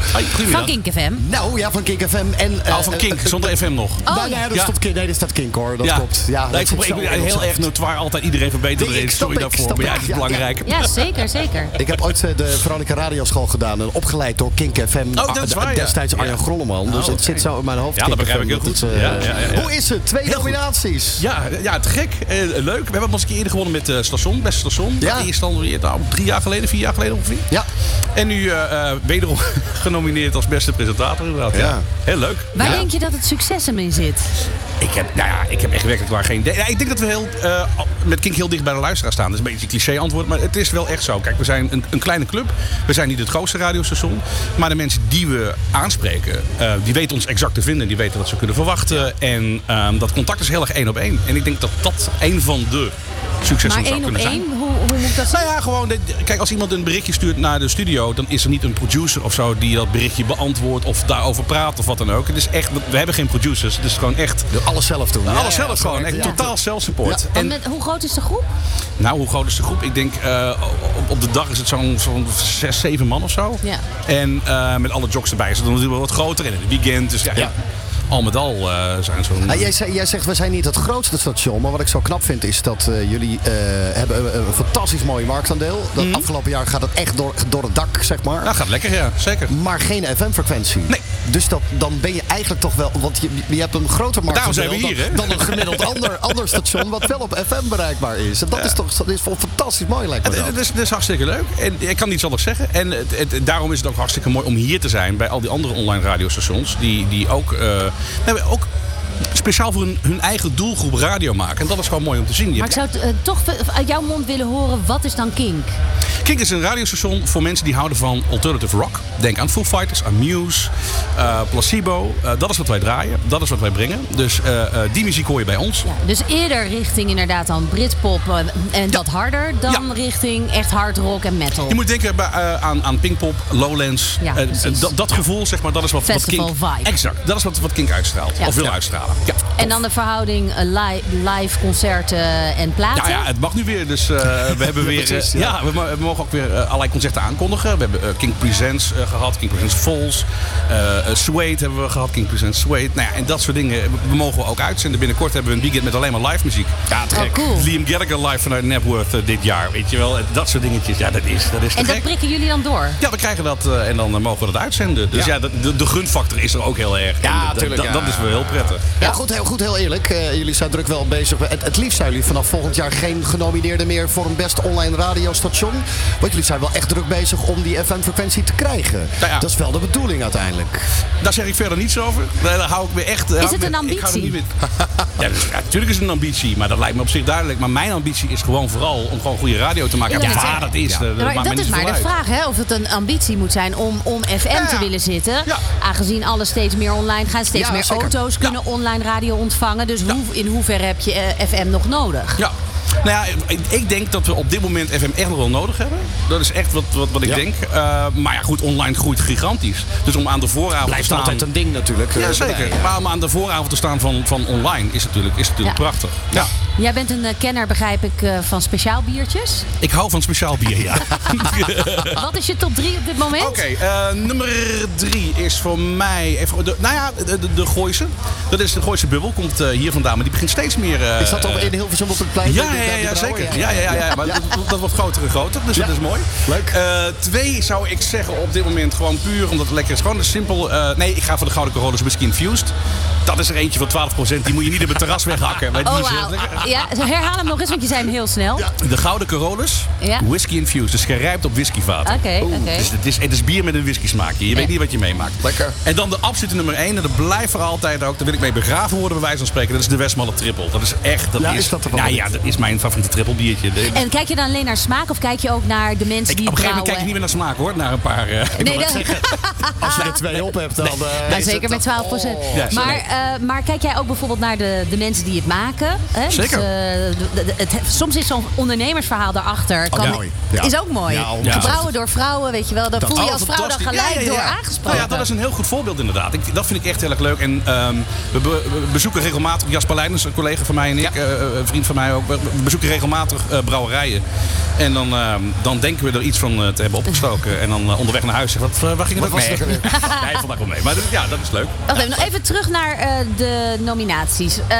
Van. Kink FM. Nou, ja, van Kink FM. En, eh, Oh, van Kink, eh, zonder FM nog. Oh, nou, ja. nee, dat Ja. staat Kink, nee, dat staat Kink hoor. Dat klopt. Ja, Nee, dat ik, ben heel erg hoofd. notoir, altijd iedereen verbeteren Nee, Sorry ik, daarvoor, maar ja, het is Ja, belangrijk. Ja, zeker, zeker. Ik heb ooit eh, de Veronica Radioschool gedaan. En opgeleid door Kink FM. Oh, dat is Ah, waar, ja. Destijds Arjan Ja. Grolleman. Dus Oh, het zit zo in mijn hoofd. Ja, dat begrijp ik heel het, goed. eh, Ja, ja, ja, ja. Hoe is het? Twee nominaties. Ja, ja, te gek. Eh, leuk. We hebben ons een keer eerder gewonnen met het station, beste station. Ja. Dan weer nou, drie jaar geleden, vier jaar geleden ongeveer. Ja. En nu eh, eh, wederom [laughs] genomineerd als beste presentator inderdaad. Ja. Ja. Heel leuk. Waar Ja. denk je dat het succes hem in zit? Ik heb, nou ja, ik heb echt werkelijk waar geen idee. Ja, ik denk dat we heel, eh, met Kink heel dicht bij de luisteraar staan. Dat is een beetje een cliché antwoord, maar het is wel echt zo. Kijk, we zijn een, een kleine club. We zijn niet het grootste radiostation. Maar de mensen die we aanspreken, eh, die weten ons exact te vinden. Die weten wat ze kunnen verwachten. En ehm, dat contact is heel erg één op één. En ik denk dat dat een van de successen Maar zou één op kunnen zijn. één, hoe, hoe moet ik dat zien? Nou ja, gewoon. de- kijk, als iemand een berichtje stuurt naar de studio, dan is er niet een producer of zo die dat berichtje beantwoordt of daarover praat of wat dan ook. Het is echt, we hebben geen producers. Het is gewoon echt. Doe alles zelf doen. alles Ja, zelf ja, gewoon. zo Echt totaal zelfsupport. Ja. En En met, hoe groot is de groep? nou, hoe groot is de groep? Ik denk eh, op, op de dag is het zo'n zo'n zes, zeven man of zo. Ja. En eh, met alle jocks erbij is het dan natuurlijk wel wat groter. In het weekend. Dus ja, Ja. Al met al eh, zijn zo'n. Nou, jij, jij zegt we zijn niet het grootste station, maar wat ik zo knap vind is dat eh, jullie eh, hebben een, fantastisch mooi marktaandeel. Dat afgelopen jaar gaat het echt door, door het dak, zeg maar. Nou, gaat lekker, ja. Zeker. Maar geen FM-frequentie. Nee. Dus dat, dan ben je eigenlijk toch wel. Want je, je hebt een groter zijn we hier, dan, dan een gemiddeld ander, [laughs] ander station wat wel op FM bereikbaar is. En dat is toch dat is fantastisch mooi, lijkt me Het, dat. is, is hartstikke leuk. En ik kan niets anders zeggen. En het, het- daarom is het ook hartstikke mooi om hier te zijn bij al die andere online radiostations. Die, die ook, nou, ook speciaal voor hun, hun eigen doelgroep radio maken. En dat is gewoon mooi om te zien. Je Maar ik zou eh, toch uit jouw mond willen horen, wat is dan kink? Kink is een radiostation voor mensen die houden van alternative rock. Denk aan Foo Fighters, aan Muse, eh, Placebo. Eh, dat is wat wij draaien. Dat is wat wij brengen. Dus die muziek hoor je bij ons. Ja, dus eerder richting inderdaad dan Britpop en dat harder dan Ja. richting echt hard rock en metal. Je moet denken bij, aan, aan Pinkpop, Lowlands. Dat, dat gevoel, zeg maar, dat is wat, wat Festival Kink... vibe. Exact. Dat is wat, wat Kink uitstraalt. Of wil Ja. Ja. En dan de verhouding eh, li- live concerten en platen. Ja, ja, het mag nu weer. Dus eh, we hebben [laughs] weer. precies, eh, ja. ja, we, mo- we mogen ook weer eh, allerlei concerten aankondigen. We hebben eh, King Presents eh, gehad, King Presents Falls. eh eh, Suede hebben we gehad, King Presents Suede. Nou ja, en dat soort dingen we- we mogen we ook uitzenden. Binnenkort hebben we een weekend met alleen maar live muziek. Ja, te Oh, gek. cool. Liam Gallagher live vanuit Napworth eh, dit jaar. Weet je wel, dat soort dingetjes. Ja, dat is, dat is te en dat gek. prikken jullie dan door? Ja, we krijgen dat eh, en dan eh, mogen we dat uitzenden. Dus ja, de, de, de gunfactor is er ook heel erg. Ja, En dat- tuurlijk, dat, ja. dat is wel heel prettig. Ja, goed, heel, goed, heel eerlijk. Eh, jullie zijn druk wel bezig. Het, het liefst zijn jullie vanaf volgend jaar geen genomineerden meer voor een best online radiostation. Want jullie zijn wel echt druk bezig om die FM-frequentie te krijgen. Nou ja. Dat is wel de bedoeling uiteindelijk. Daar zeg ik verder niets over. Nee, Daar hou ik me echt. Is het een er ambitie? niet mee. Ja, dus, ja, natuurlijk is het een ambitie, maar dat lijkt me op zich duidelijk. Maar mijn ambitie is gewoon vooral om gewoon goede radio te maken. Ja, waar dat is, Ja. eh, dat Ja, maar dat is maar de uit. vraag, hè? of het een ambitie moet zijn om, om FM te willen zitten. Ja. Aangezien alles steeds meer online gaat, steeds Ja, meer zeker. auto's kunnen online radio ontvangen. Dus hoe, in hoeverre heb je eh, FM nog nodig? Ja. Nou ja, ik, ik denk dat we op dit moment FM echt nog wel nodig hebben. Dat is echt wat, wat, wat ik Ja. denk. Eh, maar ja, goed, online groeit gigantisch. Dus om aan de vooravond Blijft te staan... altijd een ding natuurlijk. Ja, eh, zeker. erbij, ja. Maar om aan de vooravond te staan van, van online is natuurlijk, is natuurlijk Ja. prachtig. Ja. Jij bent een eh, kenner, begrijp ik, eh, van speciaal biertjes. Ik hou van speciaal bier, ja. [laughs] Wat is je top 3 op dit moment? Oké, eh, nummer drie is voor mij... Even, de, nou ja, de, de, de Gooise. Dat is de Gooise bubbel. Komt eh, hier vandaan, maar die begint steeds meer... eh, Is dat al in Hilversum op het plein? Ja, ja, ja, brouwer? zeker. Ja, ja, ja, ja. Maar dat, dat wordt groter en groter, dus Ja. dat is mooi. Leuk. Eh, twee zou ik zeggen op dit moment gewoon puur omdat het lekker is. Gewoon een simpel... eh, nee, ik ga voor de Gouden Corolla's Whisky Infused. Dat is er eentje van 12%. Die moet je niet op het terras weghakken. Maar die Oh, lekker. Ja, herhaal hem nog eens, want je zei hem heel snel. De Gouden Corolla's Ja. Whisky Infused. Dus gerijpt op whiskyvaten. Oké, oké. Dus het is, het is bier met een whisky smaakje. Je weet niet wat je meemaakt. Lekker. En dan de absolute nummer 1. En dat blijft voor altijd ook. Daar wil ik mee begraven worden, bij wijze van spreken. Dat is de Westmalle Triple. Dat is echt... Dat Ja, is, is dat de nou ja, dat is mijn favoriete triple biertje. En kijk je dan alleen naar smaak of kijk je ook naar de mensen ik, die op een gegeven moment kijk ik niet meer naar smaak hoor. Naar een paar... eh, Nee, [laughs] dat, [laughs] Als je er twee op hebt, dan... eh, Ja, is zeker met dan- 12 procent. Oh. Ja, maar, zeker. eh, maar kijk jij ook bijvoorbeeld naar de, de mensen die het maken? Hè? Zeker. Eh, het, soms is zo'n ondernemersverhaal daarachter. Kan, ja, mooi. Ja. Is ook mooi. Ja. Gebrouwen door vrouwen, weet je wel. Daar voel je Oh, als vrouw dan gelijk Ja, ja, ja. door Nou aangesproken. ja, dat is een heel goed voorbeeld inderdaad. Ik, dat vind ik echt heel erg leuk. En ehm, we, be- we bezoeken regelmatig, Jasper Leijners, een collega van mij en ik, eh, eh, een vriend van mij ook, we bezoeken regelmatig eh, brouwerijen. En dan, ehm, dan denken we er iets van te hebben opgestoken. En dan onderweg naar huis zeggen, wat, waar ging het ook mee? [laughs] Nee, vandaag wel mee. Maar dat- ja, dat is leuk. Wacht even, nog even terug naar eh, de nominaties. Eh,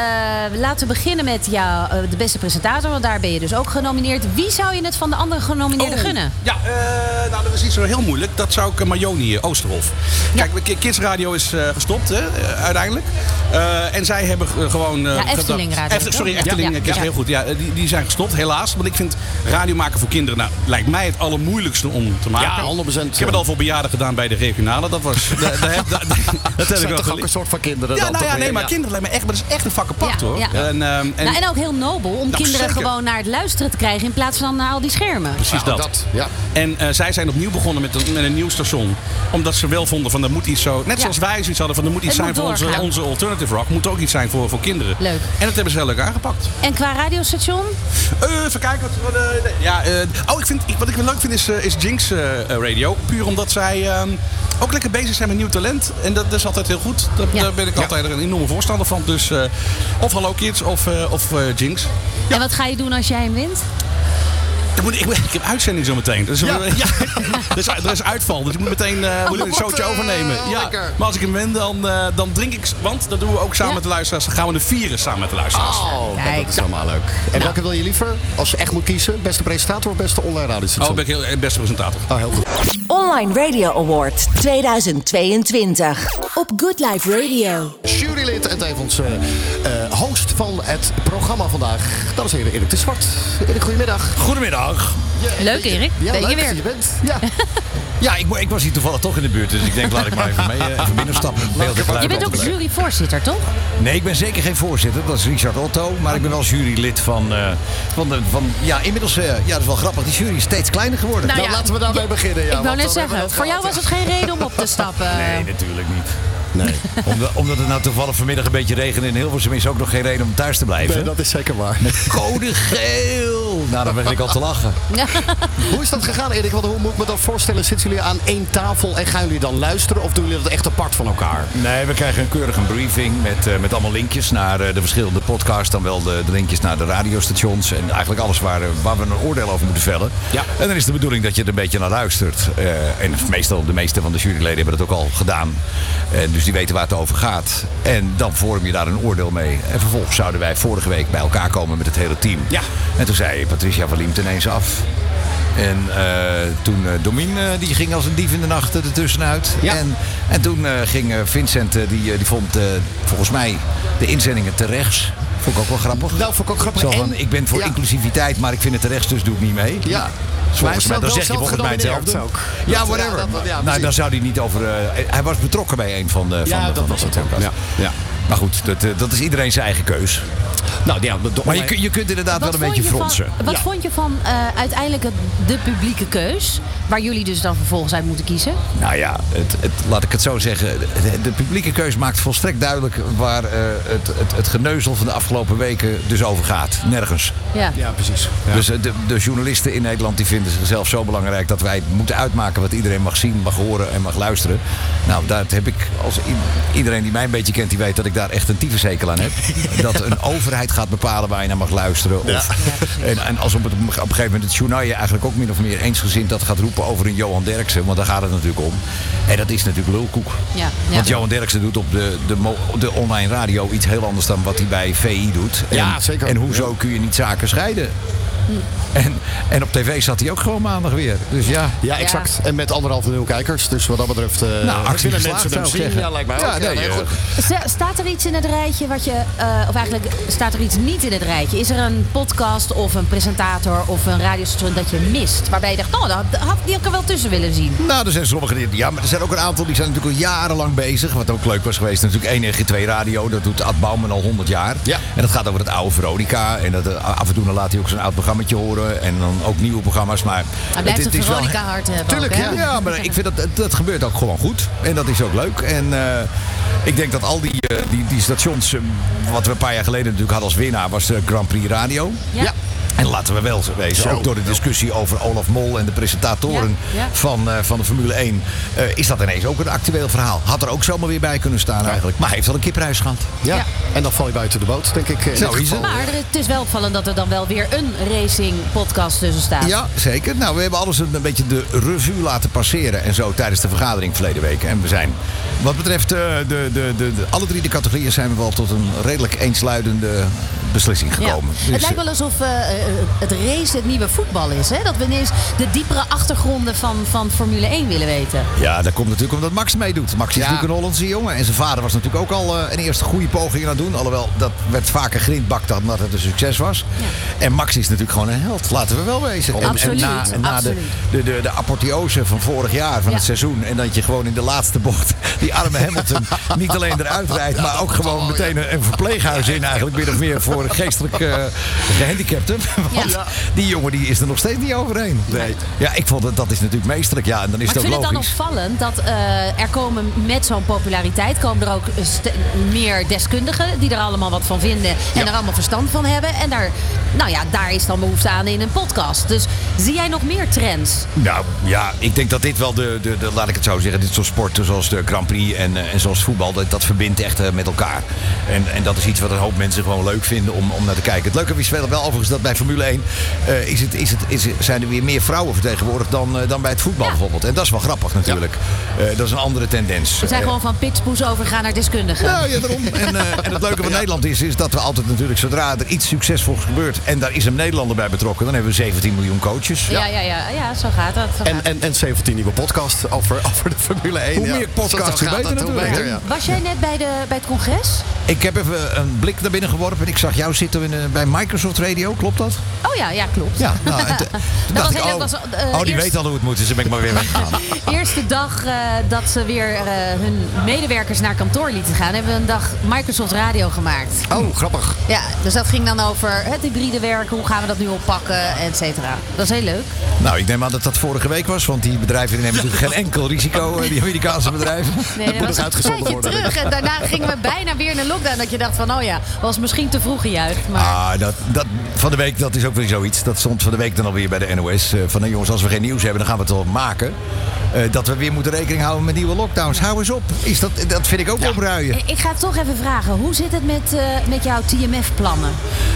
laten we beginnen met jou, eh, de beste presentator, want daar ben je dus ook genomineerd. Wie zou je het van de andere genomineerden Oh, gunnen? Ja, eh, nou, dat is niet zo heel moeilijk. Dat zou ik uh, Marjoni eh, Oosterhof. Kijk, Ki- Kids Radio is eh, gestopt, hè, eh, uiteindelijk. Eh, en zij hebben eh, gewoon... eh, Ja, Efteling Radio, sorry? Efteling, Ja, heel goed. Ja, die, die zijn gestopt, helaas. Want ik vind radio maken voor kinderen, nou, lijkt mij het allermoeilijkste om te maken. Ja, 100%. Ik heb het al voor bejaarden gedaan bij de regionale. Dat was... daar- daar heb- daar- dat heb ik wel toch ook een soort van kinderen Ja, dan nou ja, nee, maar Ja. kinderen lijkt me echt, maar dat is echt een vak apart Ja, hoor. ja. En, ehm, en nou, en ook heel nobel om Nou, kinderen zeker. gewoon naar het luisteren te krijgen in plaats van naar al die schermen. precies Nou, dat. Ja. En eh, zij zijn opnieuw begonnen met een, met een nieuw station. Omdat ze wel vonden van er moet iets zo. Net Ja. zoals wij zoiets hadden van er moet iets Het zijn moet voor onze, doorgaan. onze alternative rock. Moet ook iets zijn voor, voor kinderen. Leuk. En dat hebben ze heel leuk aangepakt. En qua radiostation? Eh, even kijken wat. wat eh, ja, eh, oh, ik vind, ik, wat ik wel leuk vind is, eh, is Jinx Radio. Puur omdat zij ehm, ook lekker bezig zijn met nieuw talent. En dat, dat is altijd heel goed. Daar, Ja. daar ben ik altijd een enorme voorstander van. Dus eh, of Hallo Kids of, eh, of eh, Jinx. En wat ga je doen als jij hem wint? Dan moet ik, ik, ik heb uitzending zo meteen. Dus, Ja. [laughs] ja. er, is, er is uitval, dus ik moet meteen eh, moet ik een showtje eh, overnemen. Ja. Maar als ik hem win, dan, eh, dan drink ik... Want dat doen we ook samen Ja. met de luisteraars. Dan gaan we de vieren samen met de luisteraars. Oh, Kijk. dat is helemaal leuk. En welke wil je liever? Als je echt moet kiezen, beste presentator of beste online Oh, radiostation? ben ik heel, beste presentator. Oh, heel goed. Online Radio Award 2022 op Good Life Radio. Jurylid en tevens eh, eh, host van het programma vandaag. Dat is Erik de Zwart. Erik, goedemiddag. Goedemiddag. Leuk Erik, Ja, ben leuk je dat weer. je bent. Ja. [laughs] Ja, ik, ik was hier toevallig toch in de buurt, dus ik denk laat ik maar even mee, eh, even binnenstappen. [laughs] Je bent ook juryvoorzitter, toch? Nee, ik ben zeker geen voorzitter, dat is Richard Otto. Maar ik ben wel jurylid van, eh, van, de, van ja, inmiddels, eh, ja, dat is wel grappig, die jury is steeds kleiner geworden. Nou Nou, ja, laten we daarmee beginnen. Ja, ik wou net zeggen, dat voor jou was het geen reden om op te stappen. [laughs] Nee, natuurlijk niet. Nee. Omdat, omdat het nou toevallig vanmiddag een beetje regende in Hilversum is ook nog geen reden om thuis te blijven. nee, dat is zeker waar. Code geel! Nou, dan begin ik al te lachen. [laughs] Hoe is dat gegaan, Erik? Want hoe moet ik me dat voorstellen? Zitten jullie aan één tafel en gaan jullie dan luisteren? Of doen jullie dat echt apart van elkaar? Nee, we krijgen een keurige briefing met, eh, met allemaal linkjes naar eh, de verschillende podcasts. Dan wel de, de linkjes naar de radiostations. En eigenlijk alles waar, eh, waar we een oordeel over moeten vellen. Ja. En dan is de bedoeling dat je er een beetje naar luistert. Eh, en meestal, de meeste van de juryleden hebben dat ook al gedaan. En dus die weten waar het over gaat. En dan vorm je daar een oordeel mee. En vervolgens zouden wij vorige week bij elkaar komen met het hele team. Ja. En toen zei Patricia van Liemt ineens af. En eh, toen eh Domien, eh, die ging als een dief in de nacht ertussenuit. Ja. En, en toen ging Vincent, die, die vond volgens mij de inzendingen te rechts. Vond ik ook wel grappig. Nou, vond ik ook grappig. Zo van, En- ik ben voor ja. inclusiviteit, maar ik vind het te rechts, dus doe ik niet mee. Ja. Nou, Maar Volgens mij, dan zeg je volgens mij hetzelfde. ook. Ja, whatever. ja, dat- ja, nou, dan zou hij niet over... hij was betrokken bij een van de, van Ja, de, dat van was het ook. Ja. Ja. Maar goed, dat, dat is iedereen zijn eigen keus. Nou, ja, Maar je, kun- je kunt inderdaad wel een beetje van- fronsen. wat Ja. vond je van eh, uiteindelijk het, de publieke keus? Waar jullie dus dan vervolgens uit moeten kiezen? Nou ja, het, het, laat ik het zo zeggen. De, de publieke keus maakt volstrekt duidelijk waar eh, het, het, het geneuzel van de afgelopen weken dus over gaat. Nergens. Ja. ja, precies. Ja. Dus eh, de, de journalisten in Nederland die vinden zichzelf zo belangrijk dat wij moeten uitmaken wat iedereen mag zien, mag horen en mag luisteren. Nou, daar heb ik, als iedereen die mij een beetje kent, die weet dat ik daar echt een tyfushekel aan heb. [laughs] dat een overheid gaat bepalen waar je naar mag luisteren. Of, en, en als op, het, op een gegeven moment het journaal je eigenlijk ook min of meer eensgezind dat gaat roepen over een Johan Derksen, want daar gaat het natuurlijk om. En dat is natuurlijk lulkoek. Ja, ja. Want Johan Derksen doet op de, de, de online radio iets heel anders dan wat hij bij VI doet. En, Ja, zeker. En hoezo kun je niet zaken scheiden? En, en op tv zat hij ook gewoon maandag weer. Dus ja. Ja, exact. En met anderhalf miljoen kijkers. Dus wat dat betreft... eh Nou, actie willen mensen hem zien. Ja, lijkt mij Ja, ook. nee, nee, Staat er iets in het rijtje wat je, eh, of eigenlijk staat er iets niet in het rijtje? Is er een podcast of een presentator of een radiostation dat je mist? Waarbij je dacht, oh, dat had, die ik er wel tussen willen zien. Nou, er zijn sommige die. Ja, maar er zijn ook een aantal die zijn natuurlijk al jarenlang bezig. Wat ook leuk was geweest. Natuurlijk 1 2 Radio. Dat doet Ad Bouwman al 100 jaar. Ja. En dat gaat over het oude Veronica. En dat, eh, af en toe dan laat hij ook zo'n oud programmaatje horen. En dan ook nieuwe programma's. Maar Hij blijft het een is wel- Veronica hart hebben. Tuurlijk, ook, hè? ja. Maar ik vind dat, dat, gebeurt ook gewoon goed. En dat is ook leuk. En eh, ik denk dat al die, eh, die, die stations, eh, wat we een paar jaar geleden natuurlijk hadden als winnaar, was de Grand Prix Radio. Ja. En laten we wel zo wezen, Zo. ook door de discussie over Olaf Mol en de presentatoren Ja, ja. Van, eh, van de Formule 1, eh, is dat ineens ook een actueel verhaal. Had er ook zomaar weer bij kunnen staan eigenlijk. Maar hij heeft al een prijs gehad. Ja. Ja. En dan val je buiten de boot, denk ik. dit is geval. het. Maar het is wel opvallend dat er dan wel weer een racing podcast tussen staat. Ja, zeker. Nou, we hebben alles een, een beetje de revue laten passeren en zo tijdens de vergadering verleden week. En we zijn, wat betreft eh, de, de, de, de, alle drie de categorieën, zijn we wel tot een redelijk eensluidende beslissing Ja. gekomen. het Dus, lijkt wel alsof eh, eh, het race het nieuwe voetbal is. Hè? Dat we ineens de diepere achtergronden van, van Formule 1 willen weten. Ja, dat komt natuurlijk omdat Max meedoet. Max is Ja. natuurlijk een Hollandse jongen. En zijn vader was natuurlijk ook al eh, een eerste goede poging aan het doen. Alhoewel, dat werd vaker grindbakt omdat het een succes was. En Max is natuurlijk gewoon een held. Laten we wel wezen. En- Absoluut, En, na, en na de, absoluut. de, de, de apotheose van vorig jaar, van Ja. het seizoen. En dat je gewoon in de laatste bocht [laughs] die arme Hamilton niet alleen eruit rijdt. Maar ook gewoon meteen een, een verpleeghuis in eigenlijk. Min of meer voor geestelijk eh gehandicapten. [laughs] Want Ja. die jongen die is er nog steeds niet overheen. Nee. Ja, ik vond dat, dat is natuurlijk meesterlijk. Ja, en dan is Maar ik het vind ook het dan logisch. opvallend dat eh, er komen met zo'n populariteit komen er ook meer deskundigen die er allemaal wat van vinden en er allemaal verstand van hebben. En daar, nou ja, daar is dan behoefte aan in een podcast. Dus zie jij nog meer trends? Nou ja, ik denk dat dit wel de, de, de laat ik het zo zeggen, dit soort sporten zoals de Grand Prix en, eh, en zoals voetbal, dat, dat verbindt echt met elkaar. En, en dat is iets wat een hoop mensen gewoon leuk vinden om, om naar te kijken. Het leuke is wel, wel overigens dat bij Formule 1 eh, is het, is het, is, zijn er weer meer vrouwen vertegenwoordigd dan, eh, dan bij het voetbal Ja. bijvoorbeeld. En dat is wel grappig natuurlijk. Eh, dat is een andere tendens. We zijn gewoon van pitspoes overgegaan naar deskundigen. nou ja, daarom. [laughs] En, eh, en het leuke van Nederland is, is dat we altijd natuurlijk, zodra er iets succesvols gebeurt en daar is een Nederlander bij betrokken, dan hebben we 17 miljoen coaches. ja, ja, ja, ja, zo gaat dat. zo En, gaat en, en 17 nieuwe podcast over, [laughs] over de Formule 1. Hoe ja. meer podcasts, hoe gaat beter natuurlijk, beter. Was jij net bij, de, bij het congres? Ik heb even een blik naar binnen geworpen en ik zag jou zitten in, eh, bij Microsoft Radio, klopt dat? Oh ja, ja klopt. Ja, nou, te- [laughs] toen was ik, heel oh, was, eh, oh, die eerst- weet al hoe het moet, dus dan ben ik maar weer weggegaan. [laughs] Eerste dag eh, dat ze weer eh, hun medewerkers naar kantoor lieten gaan, hebben we een dag Microsoft Radio gemaakt. Oh, grappig. Ja, dus dat ging dan over het hybride werken, hoe gaan we dat nu oppakken, et cetera. Dat is heel leuk. nou, ik neem aan dat dat vorige week was, want die bedrijven die nemen natuurlijk geen enkel risico, eh, die Amerikaanse [laughs] bedrijven. Nee, moet dat was een tijdje worden. terug en daarna gingen we bijna weer in een lockdown. Dat je dacht van, oh ja, was misschien te vroeg gejuicht. Maar Ah, dat, dat, van de week, dat is ook weer zoiets. Dat stond van de week dan alweer bij de NOS. eh, van, nou jongens, als we geen nieuws hebben, dan gaan we het wel maken. Eh, dat we weer moeten rekening houden met nieuwe lockdowns. Hou eens op. Is dat, dat vind ik ook opruien. ik ga toch even vragen, hoe zit het met, eh, met jouw TMF-plannen?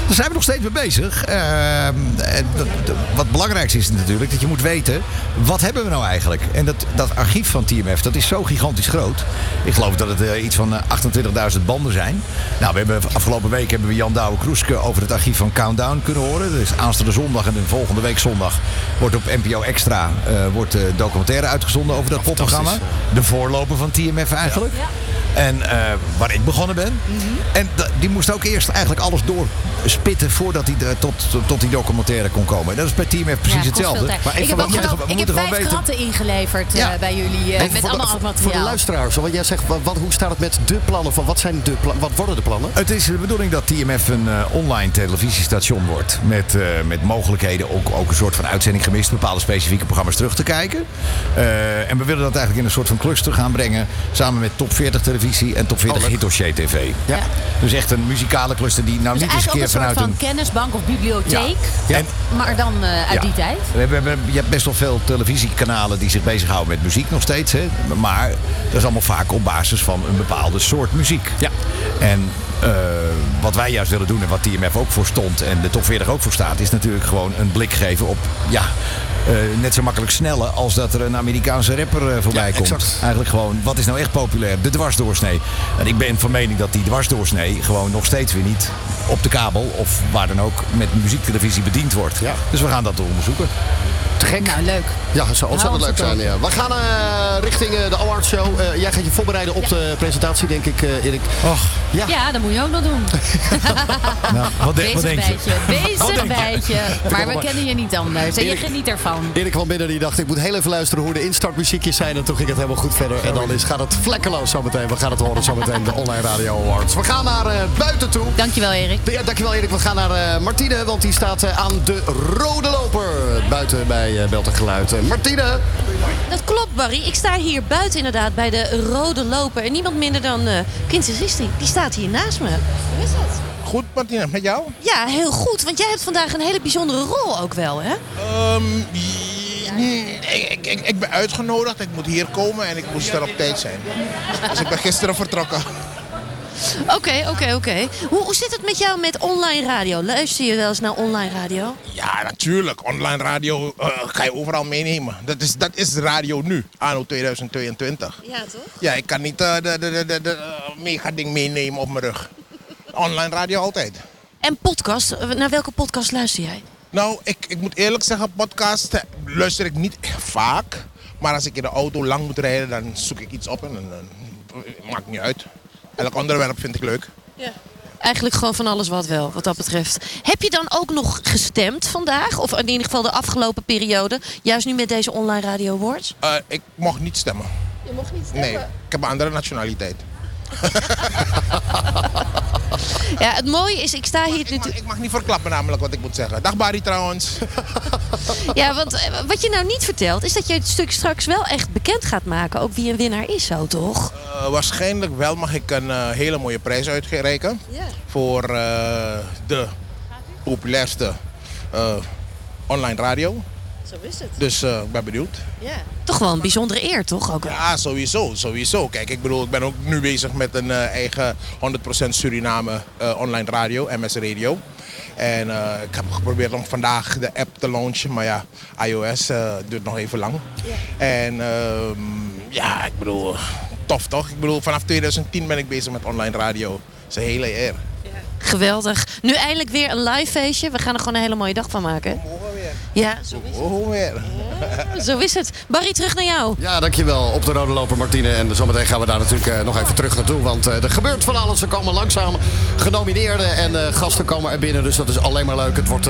Daar zijn we nog steeds mee bezig. Ehm, en dat- dat- wat het belangrijkste is natuurlijk dat je moet weten... wat hebben we nou eigenlijk? En dat, dat archief van TMF, dat is zo gigantisch groot. Ik geloof dat het iets van eh, 28.000 banden zijn. Nou, we hebben, afgelopen week hebben we Jan Douwe Kroeske... over het archief van Countdown kunnen horen. Dus aanstaande zondag en de volgende week zondag... wordt op NPO Extra eh, wordt, eh, documentaire uitgezonden over dat popprogramma. De voorloper van TMF eigenlijk. En eh, waar ik begonnen ben. Mhm. En die moest ook eerst eigenlijk alles doorspitten voordat hij de- tot, tot die documentaire kon komen. En dat is bij Team F precies Ja, hetzelfde. Maar ik heb, ook ik heb vijf weten. kratten ingeleverd eh, bij jullie eh, met voor allemaal de, oud voor de materiaal. luisteraars, want jij zegt, wat, wat- hoe staat het met de plannen? Van, wat zijn de plannen? Wat worden de plannen? Het is de bedoeling dat TMF een eh, online televisiestation wordt. Met, eh, met mogelijkheden ook, ook een soort van uitzending gemist. Bepaalde specifieke programma's terug te kijken. Eh, en we willen dat eigenlijk in een soort van cluster gaan brengen. Samen met Top 40 televisie en Top 40 leuk. Hitdossier TV. Ja. Dus echt een muzikale cluster die nou Dus niet eens een keer een vanuit van een... kennisbank of bibliotheek. En- Maar dan eh, uit die tijd. We hebben, we hebben- je hebt best wel veel televisiekanalen die zich bezighouden met muziek nog steeds. Hè? Maar dat is allemaal vaak op basis van een bepaalde soort muziek. Ja. En eh, wat wij juist willen doen en wat TMF ook voor stond en de top 40 ook voor staat, is natuurlijk gewoon een blik geven op ja, eh, net zo makkelijk snelle als dat er een Amerikaanse rapper eh, voorbij Ja, komt. exact. Eigenlijk gewoon, wat is nou echt populair? De dwarsdoorsnee. En ik ben van mening dat die dwarsdoorsnee gewoon nog steeds weer niet op de kabel of waar dan ook met muziektelevisie bediend wordt. Ja. Dus we gaan dat onderzoeken. Te gek. Nou, leuk. Ja, dat zou ontzettend leuk zijn. Ja. We gaan eh, richting eh, de Award Show. Eh, jij gaat je voorbereiden op de presentatie, denk ik, eh, Erik. Och, Ja. Ja, dat moet je ook nog doen. [laughs] nou, wat, de- wat Bezig denk je? bijtje. Bezig bijtje. Maar we kennen je niet anders. En je Erik- geniet ervan. Erik kwam binnen die dacht, ik moet heel even luisteren hoe de instartmuziekjes zijn. En toen ging het helemaal goed verder. En dan is, gaat het vlekkeloos zometeen. We gaan het horen zometeen, de Online Radio Awards. We gaan naar eh, buiten toe. Dankjewel, Erik. Ja, dankjewel Erik. We gaan naar eh, Martine, want die staat eh, aan de rode loper. Buiten bij eh Belt en Geluid. Eh, Martine. Dat klopt, Barry. Ik sta hier buiten inderdaad bij de rode loper. En niemand minder dan eh Quincy. Die staat hier naast me. Hoe is dat? Goed, Martina, met jou? Ja, heel goed. Want jij hebt vandaag een hele bijzondere rol ook wel, hè? Ehm, i- ik, ik, ik, ik ben uitgenodigd, ik moet hier komen en ik moest er op tijd zijn. Dus ik ben gisteren vertrokken. Oké, oké, oké. Hoe, hoe zit het met jou met online radio? Luister je wel eens naar online radio? Ja, natuurlijk. Online radio eh, ga je overal meenemen. Dat is, dat is radio nu, anno 2022. Ja, toch? Ja, ik kan niet eh, de, de, de, de, eh, mega ding meenemen op mijn rug. Online radio altijd. En podcast? Naar welke podcast luister jij? Nou, ik, ik moet eerlijk zeggen, podcast luister ik niet vaak. Maar als ik in de auto lang moet rijden, dan zoek ik iets op en dan maakt niet uit. Elk onderwerp vind ik leuk. Eigenlijk gewoon van alles wat wel, wat dat betreft. Heb je dan ook nog gestemd vandaag? Of in ieder geval de afgelopen periode? Juist nu met deze online radio awards? Eh, ik mocht niet stemmen. Je mocht niet Nee, ik heb een andere nationaliteit. [laughs] Ja, het mooie is, ik sta hier Ik mag, ik mag niet verklappen namelijk wat ik moet zeggen. Dag Barry trouwens. [laughs] Ja, want eh, wat je nou niet vertelt, is dat je het stuk straks wel echt bekend gaat maken. Ook wie een winnaar is zo, toch? Eh, waarschijnlijk wel mag ik een eh, hele mooie prijs uitreiken. Voor de populairste online radio. Zo is het. Dus eh, ik ben benieuwd. Ja. Toch wel een bijzondere eer, toch? Ook wel? Ja, sowieso, sowieso. Kijk, ik bedoel, ik ben ook nu bezig met een eh, eigen 100% Suriname eh, online radio, MS Radio. En eh, ik heb geprobeerd om vandaag de app te launchen, maar ja, iOS eh, duurt nog even lang. En ehm, ja, ik bedoel, tof toch? Ik bedoel, vanaf 2010 ben ik bezig met online radio. Dat is een hele eer. Geweldig. Nu eindelijk weer een live feestje. We gaan er gewoon een hele mooie dag van maken. Ja, zo is, Oh, weer. zo is het. Barry, terug naar jou. Ja, dankjewel. Op de rode loper, Martine. En zometeen gaan we daar natuurlijk eh, nog even terug naartoe. Want eh, er gebeurt van alles. Er komen langzaam genomineerden en eh, gasten komen er binnen. Dus dat is alleen maar leuk. Het wordt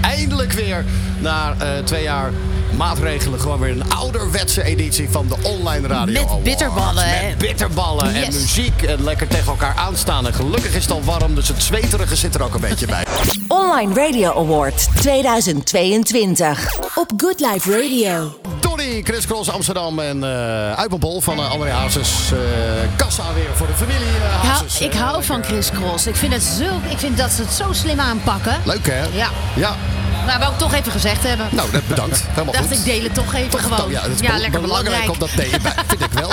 eindelijk weer na twee jaar maatregelen gewoon weer een ouderwetse editie van de online radio. Met Awards. bitterballen, hè? Met bitterballen en muziek en lekker tegen elkaar aanstaan. En gelukkig is het al warm, dus het zweterige zit er ook een beetje bij. Online Radio Award 2022 op Good Life Radio. Donny, Chris Cross Amsterdam en uh, Uitbol van uh, André Hazes. Uh, kassa weer voor de familie uh, Ik hou, Hazes. ik hou van Chris Cross. Ik vind, het zo, ik vind dat ze het zo slim aanpakken. Leuk hè? Ja. Ja. Nou, wou ik toch even gezegd hebben. Nou, dat bedankt. Helemaal dacht goed. ik deel het toch even Toch, gewoon. ja, het is ja, lekker belangrijk. om dat bij, vind ik wel.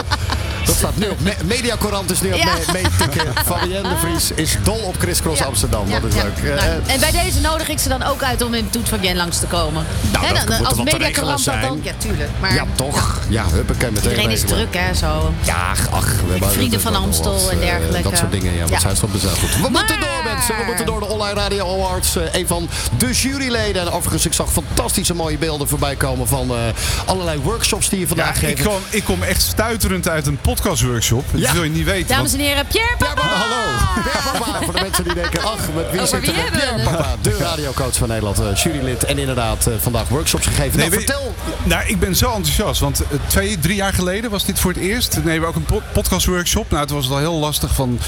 Dat staat nu op Me Mediacorant is nu op Ja. me- meetikken. Fabienne de Vries is dol op Chris Cross Ja. Amsterdam. Dat is ja. leuk. Nou, Eh, en bij deze nodig ik ze dan ook uit om in Toet van Jen langs te komen. Nou, dan, als te mediacorant dat dan. zijn. Ja, tuurlijk. Maar ja, toch? Ja, huppakee meteen iedereen is regelen. druk, hè, zo. Ja, ach. We hebben- Vrienden van Amstel wat, en eh, dergelijke. Dat soort dingen, ja. Wat Ja. zijn ze op bezig? Goed. We moeten door mensen. We moeten door de Online Radio Awards. eh, een van de juryleden. En overigens, ik zag fantastische mooie beelden voorbij komen van eh, allerlei workshops die je vandaag ik, geeft. kom, ik kom echt stuiterend uit een podcastworkshop. Dat wil je niet weten. Dames en heren, Pierre Papa! Hallo, Pierre Papa. Voor de mensen die denken, ach, met wie Over zitten wie we? Pierre het? Papa, de radiocoach van Nederland. eh, jurylid en inderdaad eh, vandaag workshops gegeven. Nee, nou, weet- vertel. Nou, ik ben zo enthousiast. Want eh, twee, drie jaar geleden was dit voor het eerst. Toen deden we ook een po- podcastworkshop. Nou, toen was het al heel lastig van,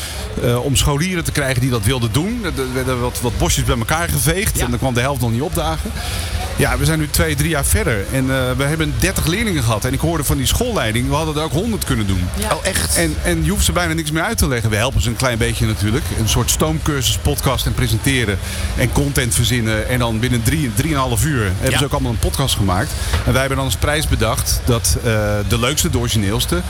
eh, om scholieren te krijgen die dat wilden doen. Er er werden wat, wat bosjes bij elkaar geveegd. En dan kwam de helft nog niet opdagen. Ja, we zijn nu twee, drie jaar verder. En eh, we hebben 30 leerlingen gehad. En ik hoorde van die schoolleiding, we hadden er ook 100 kunnen doen. Oh, echt? En, en je hoeft ze bijna niks meer uit te leggen. We helpen ze een klein beetje natuurlijk. Een soort stoomcursus, podcast en presenteren. En content verzinnen. En dan binnen drie, drieënhalf uur hebben Ja. ze ook allemaal een podcast gemaakt. En wij hebben dan als prijs bedacht dat eh, de leukste, de origineelste,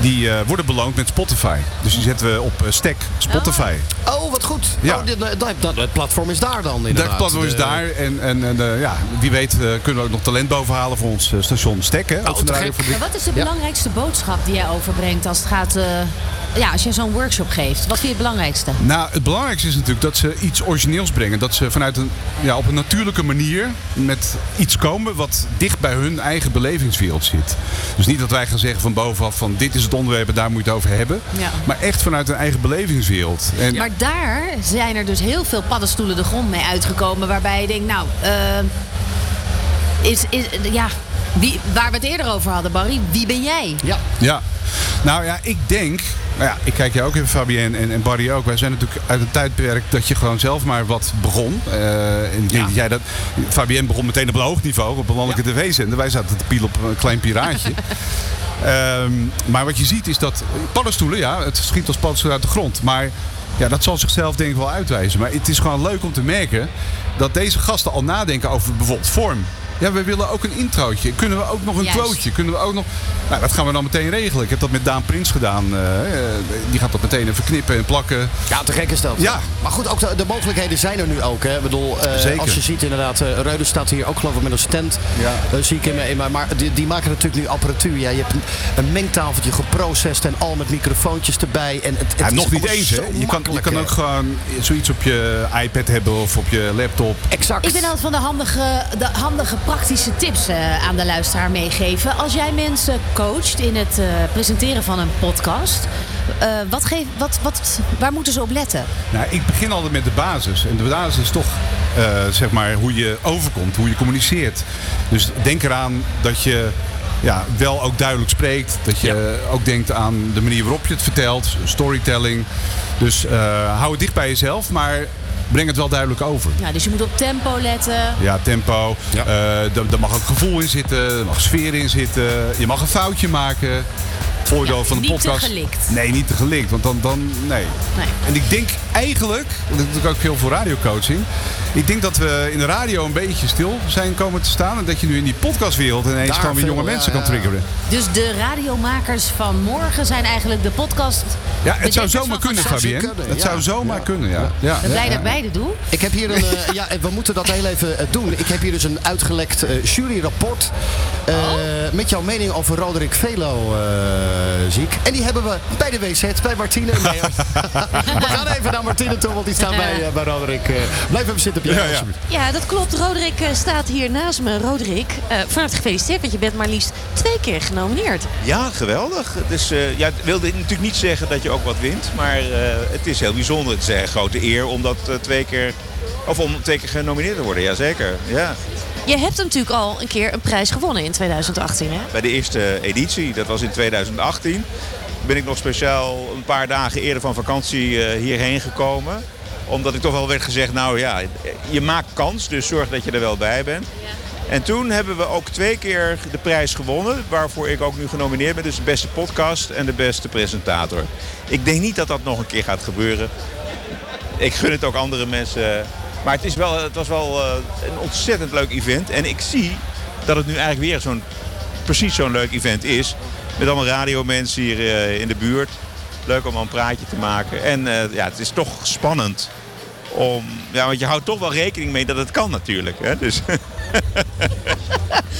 die eh, worden beloond met Spotify. Dus die zetten we op Stack Spotify. Oh, wat goed. Ja. Oh, dit, dat- dat- het platform is daar dan inderdaad. Dat platform is daar. En, en, en eh, ja, wie weet eh, kunnen we ook nog talent bovenhalen voor ons eh, station. Fabriek. Maar wat is de belangrijkste boodschap die jij overbrengt als het gaat... eh, ja, als je zo'n workshop geeft? Wat vind je het belangrijkste? Nou, het belangrijkste is natuurlijk dat ze iets origineels brengen. Dat ze vanuit een, ja, op een natuurlijke manier met iets komen wat dicht bij hun eigen belevingswereld zit. Dus niet dat wij gaan zeggen van bovenaf van dit is het onderwerp en daar moet je het over hebben. Ja. Maar echt vanuit hun eigen belevingswereld. En Maar daar zijn er dus heel veel paddenstoelen de grond mee uitgekomen. Waarbij je denkt, nou, is, is, ja, wie, waar we het eerder over hadden, Barry. Wie ben jij? Ja. Ja, nou ja, ik denk. Nou ja, ik kijk jou ook even, Fabienne en, en Barry ook. Wij zijn natuurlijk uit een tijdperk dat je gewoon zelf maar wat begon. Eh, en ik denk dat jij dat. Fabienne begon meteen op een hoog niveau, op een landelijke tv-zender. Wij zaten te pielen op een klein piraatje. [laughs] Ehm, maar wat je ziet is dat paddenstoelen, ja, het schiet als paddenstoelen uit de grond. Maar ja, dat zal zichzelf denk ik wel uitwijzen. Maar het is gewoon leuk om te merken dat deze gasten al nadenken over bijvoorbeeld vorm. Ja, we willen ook een introotje. Kunnen we ook nog een quoteje? Kunnen we ook nog... Nou, dat gaan we dan meteen regelen. Ik heb dat met Daan Prins gedaan. Eh, eh, die gaat dat meteen even knippen en plakken. Ja, te gek is dat. Ja. Maar goed, ook de, de mogelijkheden zijn er nu ook. Hè. Ik bedoel, eh, als je ziet inderdaad, eh Reude staat hier ook geloof ik met een stand. Ja. Eh, zie ik in mijn, in mijn- maar die, die maken natuurlijk nu apparatuur. Ja, je hebt een, een mengtafeltje geprocessed en al met microfoontjes erbij. En het, het Ja, is nog niet eens, hè? Je kan, je kan ook gewoon zoiets op je iPad hebben of op je laptop. Exact. Ik ben altijd van de handige, de handige praktische tips eh, aan de luisteraar meegeven. Als jij mensen coacht in het eh, presenteren van een podcast, eh, wat geef, wat, wat, waar moeten ze op letten? Nou, ik begin altijd met de basis. En de basis is toch zeg maar hoe je overkomt, hoe je communiceert. Dus denk eraan dat je ja, wel ook duidelijk spreekt. Dat je ook denkt aan de manier waarop je het vertelt, storytelling. Dus hou het dicht bij jezelf, maar breng het wel duidelijk over. Ja, dus je moet op tempo letten. Ja, tempo. Ja. Eh, er- er mag ook gevoel in zitten, er mag sfeer in zitten. Je mag een foutje maken. Het voordeel Ja, van de niet te podcast. gelikt. Nee, niet te gelikt. Want dan, dan nee. Nee. En ik denk eigenlijk, dat doe ik ook veel voor radiocoaching. Ik denk dat we in de radio een beetje stil zijn komen te staan. En dat je nu in die podcastwereld ineens Daar gewoon weer jonge ja, mensen kan ja. triggeren. Dus de radiomakers van morgen zijn eigenlijk de podcast. Ja, het zou zomaar kunnen. Fabienne. Kunnen, Het ja. zou zomaar Ja. kunnen, ja. ja. Ben blij dat ik beide doe. Ik heb hier een, eh, [laughs] ja, we moeten dat heel even eh, doen. Ik heb hier dus een uitgelekt eh, juryrapport. eh, Met jouw mening over Roderick Velo, eh zie ik. En die hebben we bij de WZ, bij Martine. [laughs] We gaan even naar Martine toe, want die staat bij, bij Roderick. Blijf even zitten op je Ja, ja, ja. Dat klopt. Roderick eh, staat hier naast me. Roderick, eh van harte gefeliciteerd, want je bent maar liefst twee keer genomineerd. Ja, geweldig. Dus, eh, ja, het wilde natuurlijk niet zeggen dat je ook wat wint. Maar eh, het is heel bijzonder. Het is een grote eer om dat twee keer. Of om twee keer genomineerd te worden, jazeker. Ja. Je hebt natuurlijk al een keer een prijs gewonnen in 2018, hè? Bij de eerste editie, dat was in 2018, ben ik nog speciaal een paar dagen eerder van vakantie eh, hierheen gekomen. Omdat ik toch wel werd gezegd, nou ja, je maakt kans, dus zorg dat je er wel bij bent. En toen hebben we ook twee keer de prijs gewonnen, waarvoor ik ook nu genomineerd ben. Dus de beste podcast en de beste presentator. Ik denk niet dat dat nog een keer gaat gebeuren. Ik gun het ook andere mensen. Maar het, is wel, het was wel eh, een ontzettend leuk event. En ik zie dat het nu eigenlijk weer zo'n precies zo'n leuk event is. Met allemaal radiomensen hier eh, in de buurt. Leuk om een praatje te maken. En eh, ja, het is toch spannend. Om, ja, want je houdt toch wel rekening mee dat het kan natuurlijk. Hè? Dus,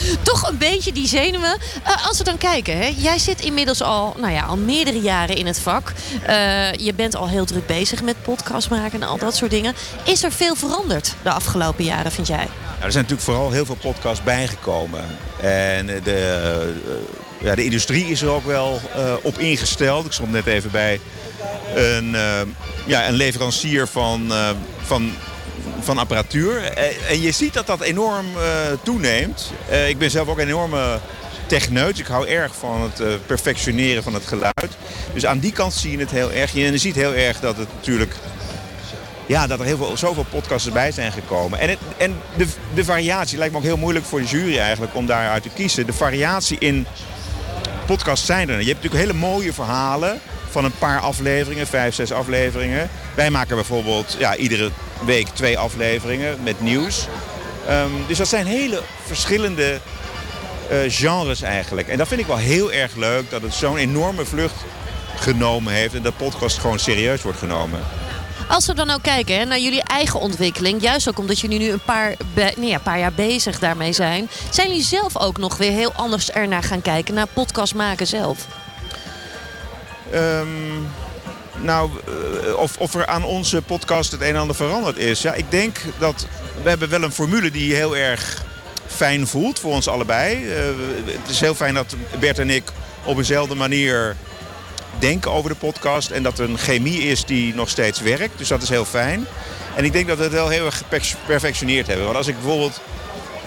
[laughs] Toch een beetje die zenuwen. Eh, als we dan kijken, hè, jij zit inmiddels al, nou ja, al meerdere jaren in het vak. Eh, je bent al heel druk bezig met podcast maken en al dat soort dingen. Is er veel veranderd de afgelopen jaren, vind jij? Nou, er zijn natuurlijk vooral heel veel podcasts bijgekomen. En de, eh, ja, de industrie is er ook wel op ingesteld. Ik stond net even bij een, eh, ja, een leverancier van, eh, van, van apparatuur. En, en je ziet dat dat enorm eh, toeneemt. Eh, ik ben zelf ook een enorme techneut. Ik hou erg van het eh, perfectioneren van het geluid. Dus aan die kant zie je het heel erg. En je ziet heel erg dat het natuurlijk ja, dat er heel veel, zoveel podcasts erbij zijn gekomen. En, en de, de variatie lijkt me ook heel moeilijk voor de jury eigenlijk om daaruit te kiezen. De variatie in podcasts zijn er. Je hebt natuurlijk hele mooie verhalen van een paar afleveringen, vijf, zes afleveringen. Wij maken bijvoorbeeld ja, iedere week twee afleveringen met nieuws. Ehm, dus dat zijn hele verschillende eh, genres eigenlijk. En dat vind ik wel heel erg leuk dat het zo'n enorme vlucht genomen heeft en dat podcast gewoon serieus wordt genomen. Als we dan ook kijken hè, naar jullie eigen ontwikkeling, juist ook omdat jullie nu een paar, nee, paar jaar bezig daarmee zijn, zijn jullie zelf ook nog weer heel anders ernaar gaan kijken, naar podcast maken zelf? Ehm, nou, eh, of, of er aan onze podcast het een en ander veranderd is. Ja, ik denk dat we hebben wel een formule die heel erg fijn voelt voor ons allebei. Eh, het is heel fijn dat Bert en ik op dezelfde manier denken over de podcast. En dat er een chemie is die nog steeds werkt. Dus dat is heel fijn. En ik denk dat we het wel heel erg geperfectioneerd hebben. Want als ik bijvoorbeeld,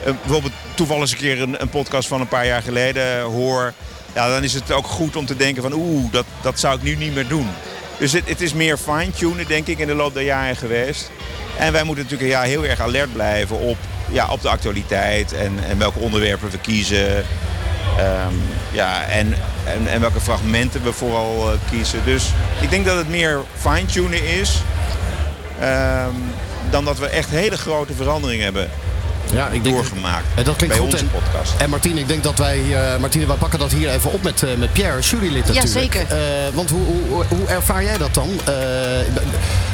eh, bijvoorbeeld toevallig eens een keer een, podcast van een paar jaar geleden hoor. Ja, dan is het ook goed om te denken van oeh, dat, dat zou ik nu niet meer doen. Dus het, het is meer fine-tunen denk ik in de loop der jaren geweest. En wij moeten natuurlijk ja, heel erg alert blijven op, ja, op de actualiteit en, en welke onderwerpen we kiezen. Ehm, ja, en, en, en welke fragmenten we vooral eh, kiezen. Dus ik denk dat het meer fine-tunen is. ehm, dan dat we echt hele grote veranderingen hebben Ja, ik denk, doorgemaakt en dat klinkt bij goed. onze En, podcast. en Martine, ik denk dat wij, eh Martine, wij pakken dat hier even op met, eh, met Pierre, jurylid natuurlijk. zeker. Eh, want hoe, hoe, hoe ervaar jij dat dan? Eh,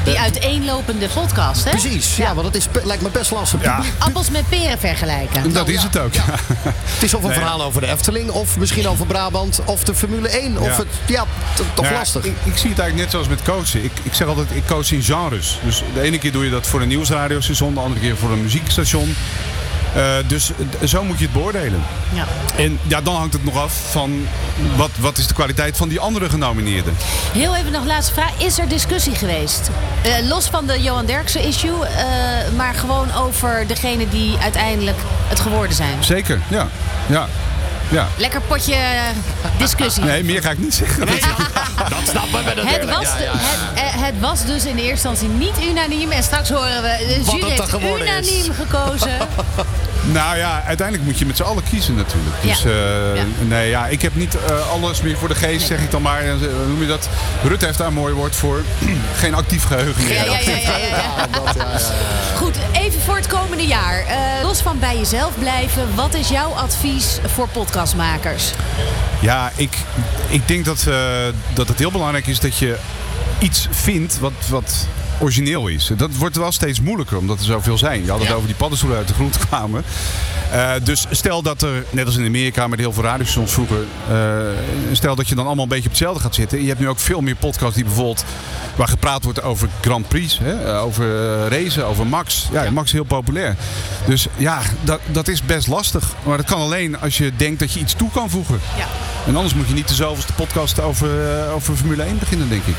Die eh, uiteenlopende podcast, hè? Precies, ja, want dat is, lijkt me best lastig. Ja, Appels met peren vergelijken. dat is het ook. Ja. Het is of een Nee. verhaal over de Efteling, of misschien over Brabant, of de Formule 1. Of Ja. het, ja, toch Ja, lastig. Ik, ik zie het eigenlijk net zoals met coachen. Ik, ik zeg altijd, ik coach in genres. Dus de ene keer doe je dat voor een nieuwsradiostation, de andere keer voor een muziekstation. Eh, dus zo moet je het beoordelen. Ja. En ja, dan hangt het nog af van wat, wat is de kwaliteit van die andere genomineerden. Heel even nog laatste vraag. Is er discussie geweest? Eh, los van de Johan Derksen issue, eh, maar gewoon over degene die uiteindelijk het geworden zijn. Zeker, ja. ja. Ja. Lekker potje eh, discussie. Nee, meer ga ik niet zeggen. [laughs] Dat snappen we met Het was, de- het, eh, het was dus in eerste instantie niet unaniem. En straks horen we, de Wat jury heeft geworden is. unaniem gekozen. [laughs] Nou ja, uiteindelijk moet je met z'n allen kiezen natuurlijk. Ja. Dus eh, Ja. nee, ja, ik heb niet eh, alles meer voor de geest, zeg ik dan maar. En, eh, Hoe noem je dat? Rutte heeft daar een mooi woord voor. [clears throat] Geen actief geheugen meer. Ja, ja, ja, ja, komende jaar. Eh, los van bij jezelf blijven, wat is jouw advies voor podcastmakers? Ja, ik, ik denk dat, eh, dat het heel belangrijk is dat je iets vindt wat, wat origineel is. Dat wordt wel steeds moeilijker, omdat er zoveel zijn. Je had het over die paddenstoelen uit de grond [laughs] kwamen. Eh, dus stel dat er, net als in Amerika met heel veel radiostations vroeger... eh, stel dat je dan allemaal een beetje op hetzelfde gaat zitten. Je hebt nu ook veel meer podcasts die bijvoorbeeld... waar gepraat wordt over Grand Prix, hè, over eh, racen, over Max. Ja, Max is heel populair. Dus ja, dat, dat is best lastig. Maar dat kan alleen als je denkt dat je iets toe kan voegen. Ja. En anders moet je niet de zoveelste podcast over, over Formule 1 beginnen, denk ik.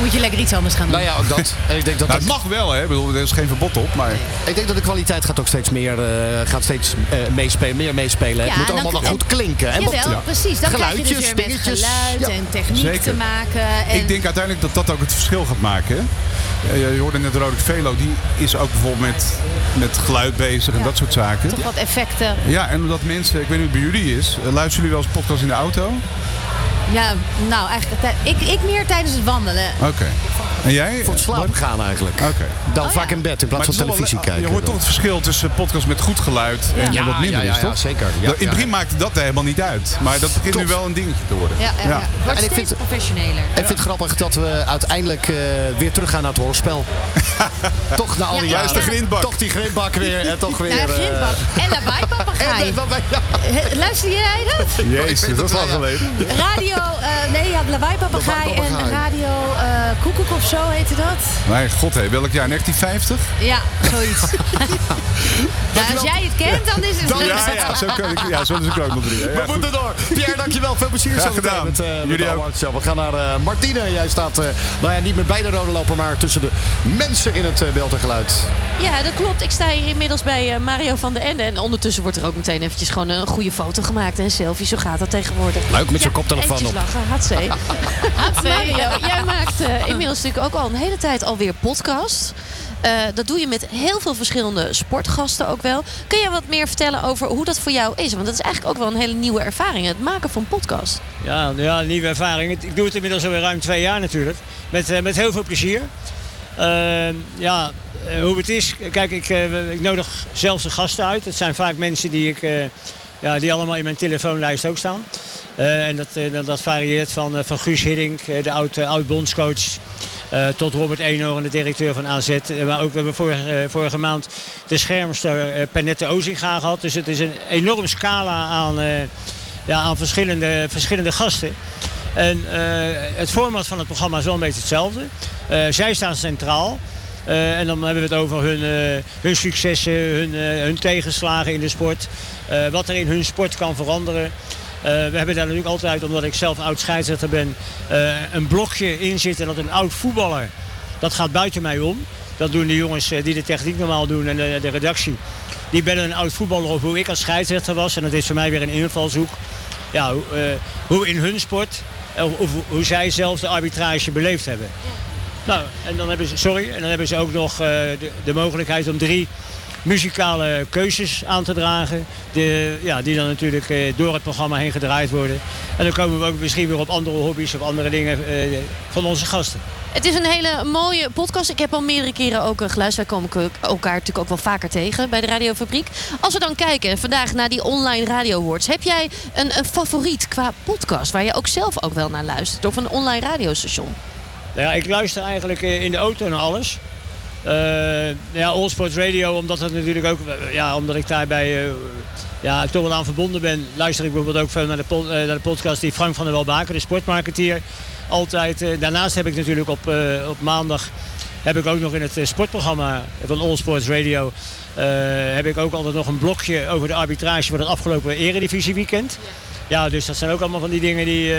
Moet je lekker iets anders gaan doen. Nou ja, ook dat. En ik denk dat Nou, dat het mag wel, hè? Ik bedoel, er is geen verbod op. Maar Ik denk dat de kwaliteit gaat ook steeds meer eh, gaat steeds, eh, meespelen, meer meespelen. Ja, het moet allemaal dan- wel goed klinken. En wat- Jawel, precies. Dan krijg je dus Geluidjes, weer met geluid Ja, en techniek zeker. te maken. En ik denk uiteindelijk dat dat ook het verschil gaat maken. Eh, Je hoorde net Roderick Velo, die is ook bijvoorbeeld met, met geluid bezig en Ja. dat soort zaken. toch wat effecten. Ja, en omdat mensen, ik weet niet hoe het bij jullie is, luisteren jullie wel eens podcast in de auto? Ja, nou eigenlijk, ik, ik meer tijdens het wandelen. Oké. En jij? Voor het slapen gaan eigenlijk. Oké. Dan vaak in bed in plaats van televisie wel- kijken. Je hoort toch het verschil tussen podcast met goed geluid en, wat minder Ja, ja, is, ja, toch? zeker. Ja, in het ja. begin maakte dat helemaal niet uit. Maar dat begint nu wel een dingetje te worden. Ja, ja, ja. Wordt En ik vind- professioneler. Ik vind het grappig dat we uiteindelijk eh, weer teruggaan naar het hoorspel. [laughs] toch na al die Ja, jaren. juist de grindbak. Toch die grindbak weer. En toch weer... Ja, eh, grindbak. En. Eh, [laughs] Luister jij dat? Jezus, dat is lang geleden. Radio, eh, nee, ja, lawaai-papegaai en radio eh koekoek of zo heette dat. Mijn god, hé, welk jaar? 1950? Ja, zoiets. [laughs] nou, als jij het kent, dan is het Dan-. Ja, ja, zo, kan ik, ja, zo is ik ook nog drie. Ja, We goed. moeten door. Pierre, dankjewel. Veel plezier zo gedaan. met, eh, met Jullie de. We gaan naar eh, Martine. Jij staat eh, nou ja, niet met beide rode lopen, maar tussen de mensen in het beeld en geluid. Ja, dat klopt. Ik sta hier inmiddels bij eh, Mario van den Ende. En ondertussen wordt er ook meteen eventjes gewoon een goede foto gemaakt. En een selfie, zo gaat dat tegenwoordig. Leuk, met zo'n koptelefoon eventjes op. lachen, hatzee. [laughs] Mario, jij maakt inmiddels natuurlijk ook al een hele tijd alweer podcast. Eh, dat doe je met heel veel verschillende sportgasten ook wel. Kun je wat meer vertellen over hoe dat voor jou is? Want dat is eigenlijk ook wel een hele nieuwe ervaring, het maken van podcast. Ja, ja, nieuwe ervaring. Ik doe het inmiddels alweer ruim twee jaar natuurlijk. Met, eh, met heel veel plezier. Eh, ja, eh, hoe het is. Kijk, ik, ik nodig zelfs de gasten uit. Het zijn vaak mensen die, ik, ja, die allemaal in mijn telefoonlijst ook staan. En dat, dat, varieert van, van Guus Hiddink, de oud, eh, oud bondscoach. Eh, tot Robert Eenhoorn, de directeur van AZ. Eh, maar ook we hebben vorige, eh, vorige maand de schermster Pernette Ozinga gehad. Dus het is een enorm scala aan, ja, aan verschillende, verschillende gasten. En het format van het programma is wel een beetje hetzelfde. Zij staan centraal. En dan hebben we het over hun, hun successen, hun, hun tegenslagen in de sport. wat er in hun sport kan veranderen. Eh, we hebben daar natuurlijk altijd, omdat ik zelf oud scheidsrechter ben, eh, een blokje in zitten dat een oud voetballer, dat gaat buiten mij om. Dat doen de jongens eh, die de techniek normaal doen en de, redactie. Die bellen een oud voetballer op hoe ik als scheidsrechter was. En dat is voor mij weer een invalshoek ja, hoe, in hun sport, of hoe, zij zelf de arbitrage beleefd hebben. Nou, en dan hebben ze, sorry, en dan hebben ze ook nog de, de mogelijkheid om drie muzikale keuzes aan te dragen. De, ja, die dan natuurlijk eh, door het programma heen gedraaid worden. En dan komen we ook misschien weer op andere hobby's of andere dingen eh, van onze gasten. Het is een hele mooie podcast. Ik heb al meerdere keren ook eh, geluisterd. Wij komen elkaar natuurlijk ook wel vaker tegen bij de Radiofabriek. Als we dan kijken vandaag naar die online radio awards. Heb jij een, een favoriet qua podcast waar je ook zelf ook wel naar luistert? Of een online radiostation? Nou ja, ik luister eigenlijk in de auto naar alles. Eh ja, All Sports Radio, omdat het natuurlijk ook, eh, ja, omdat ik daarbij eh, ja, toch wel aan verbonden ben, luister ik bijvoorbeeld ook veel naar de, naar de podcast die Frank van der Welbaken, de sportmarketeer, altijd. daarnaast heb ik natuurlijk op, op maandag heb ik ook nog in het sportprogramma van All Sports Radio heb ik ook altijd nog een blokje over de arbitrage voor het afgelopen Eredivisie weekend. Ja, dus dat zijn ook allemaal van die dingen die.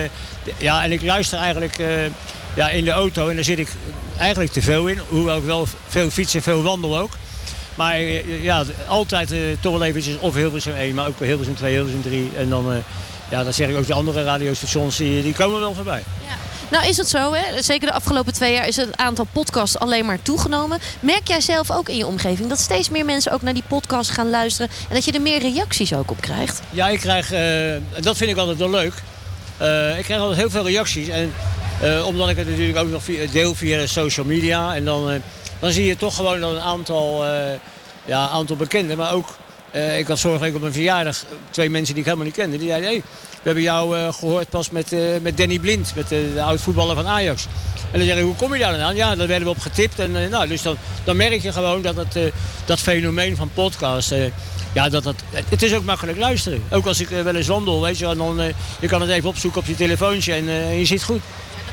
ja, en ik luister eigenlijk ja, in de auto en daar zit ik eigenlijk te veel in. Hoewel ik wel veel fiets en veel wandel ook. Maar eh, ja, altijd eh, toch wel eventjes of Hilversum 1, maar ook Hilversum 2, Hilversum 3. En dan, eh, ja, dan zeg ik ook de andere radiostations, die, die komen wel voorbij. Nou is het zo, hè? zeker de afgelopen twee jaar is het aantal podcasts alleen maar toegenomen. Merk jij zelf ook in je omgeving dat steeds meer mensen ook naar die podcast gaan luisteren en dat je er meer reacties ook op krijgt? Ja, ik krijg, eh, dat vind ik altijd wel leuk. Ik krijg altijd heel veel reacties. En eh, omdat ik het natuurlijk ook nog deel via social media. En dan, eh, dan zie je toch gewoon een aantal, eh, ja, aantal bekenden. Maar ook, ik had vorige week op een verjaardag twee mensen die ik helemaal niet kende. Die zeiden, hey, we hebben jou eh, gehoord pas met, met Danny Blind, met de, oud-voetballer van Ajax. En dan zeg ik, hoe kom je daar dan aan? Ja, daar werden we op getipt. En, nou, dus dan, dan merk je gewoon dat het, dat fenomeen van podcast... ja, dat, dat, het is ook makkelijk luisteren. Ook als ik wel eens wandel, weet je, dan, eh, je kan het even opzoeken op je telefoontje en eh, je ziet goed.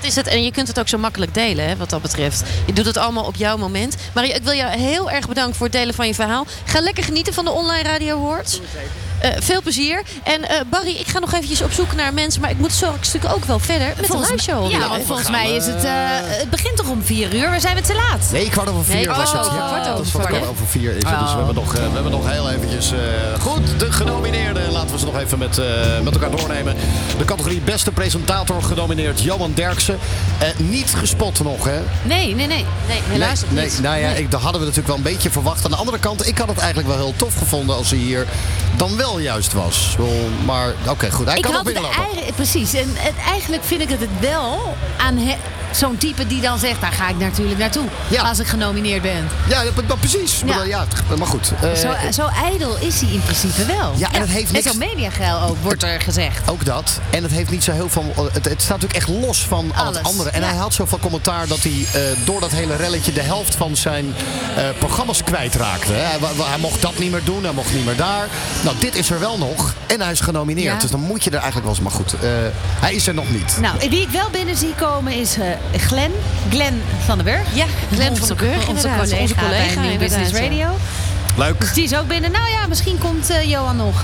Is het. En je kunt het ook zo makkelijk delen, hè, wat dat betreft. Je doet het allemaal op jouw moment. Maar ik wil jou heel erg bedanken voor het delen van je verhaal. Ga lekker genieten van de Online Radio Awards. Eh, veel plezier. En eh, Barry, ik ga nog eventjes op zoek naar mensen. Maar ik moet straks natuurlijk ook wel verder met Volgens de mij- live show. Ja, want volgens mij is het... eh, het begint toch om vier uur? We zijn het te laat. Nee, kwart over vier Nee, was kwart over, Ja, kwart over kwart over vier is het. Dus we hebben nog, eh, we hebben nog heel eventjes... eh, goed, de genomineerden. Laten we ze nog even met, eh, met elkaar doornemen. De categorie beste presentator genomineerd Johan Derksen. Niet gespot nog, hè? Nee, nee, nee. Nee, helaas nee, nog nee, niet. Nou ja, Nee. ik, dat hadden we natuurlijk wel een beetje verwacht. Aan de andere kant, ik had het eigenlijk wel heel tof gevonden als hij hier dan wel juist was. Maar oké, goed. Hij ik kan had nog binnenlopen. precies. En, en eigenlijk vind ik het het wel aan, he- zo'n type die dan zegt, daar ga ik natuurlijk naartoe. Als ik genomineerd ben. Ja, dat- dat- precies. Ja. Maar, ja, maar goed. eh, zo, zo ijdel is hij in principe wel. Ja, en het heeft niks- zo mediageil ook, wordt er gezegd. Ook dat. En het heeft niet zo heel veel. Het, het staat natuurlijk echt los van al het Alles, andere. En hij had zoveel commentaar dat hij eh, door dat hele relletje de helft van zijn eh, programma's kwijtraakte. Hij, hij mocht dat niet meer doen, hij mocht niet meer daar. Nou, dit is er wel nog. En hij is genomineerd. Dus dan moet je er eigenlijk wel eens. Maar goed, hij is er nog niet. Nou, wie ik wel binnen zie komen is Glenn. Glenn van den Burg. Ja, Glenn van den Burg, Onze collega, Onze collega, bij New Business. Radio. Leuk. Dus die is ook binnen. Nou ja, misschien komt eh, Johan nog.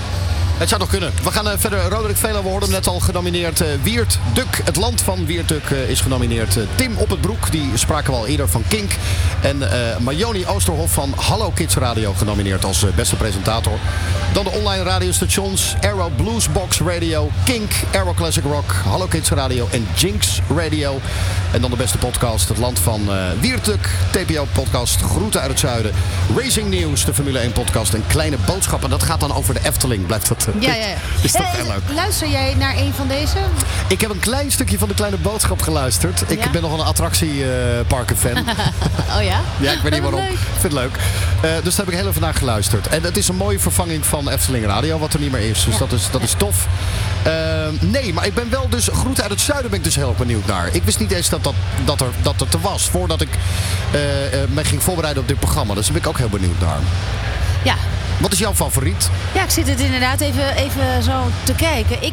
Het zou nog kunnen. We gaan eh, verder. Roderick Velo, we hoorden hem net al genomineerd. Eh, Wiert Duk, het land van Wiert Duk, eh, is genomineerd. Tim Op het Broek, die spraken we al eerder van Kink. En Majoni Oosterhof van Hallo Kids Radio genomineerd als beste presentator. Dan de online radiostations Arrow Bluesbox Radio, Kink, Arrow Classic Rock, Hallo Kids Radio en Jinx Radio. En dan de beste podcast, het land van eh Wiert Duk, TPO podcast, Groeten uit het Zuiden, Racing News, de Formule 1 podcast en Kleine Boodschappen. Dat gaat dan over de Efteling, blijft dat. Ja, ja, ja. Is toch Eh, heel leuk. Luister jij naar een van deze? Ik heb een klein stukje van de kleine boodschap geluisterd. Ik Ja? ben nog een attractieparken-fan. [laughs] oh ja? ja, ik weet niet [laughs] waarom. Ik vind het leuk. Eh, dus daar heb ik heel even naar geluisterd. En het is een mooie vervanging van Efteling Radio, wat er niet meer is. Dus dat, is, dat is tof. Eh, nee, maar ik ben wel dus... Groeten uit het zuiden ben ik dus heel benieuwd naar. Ik wist niet eens dat, dat, dat, er, dat het er was. Voordat ik eh, eh, me ging voorbereiden op dit programma. Dus daar ben ik ook heel benieuwd naar. Ja. Wat is jouw favoriet? Ja, ik zit het inderdaad even, even zo te kijken. Ik,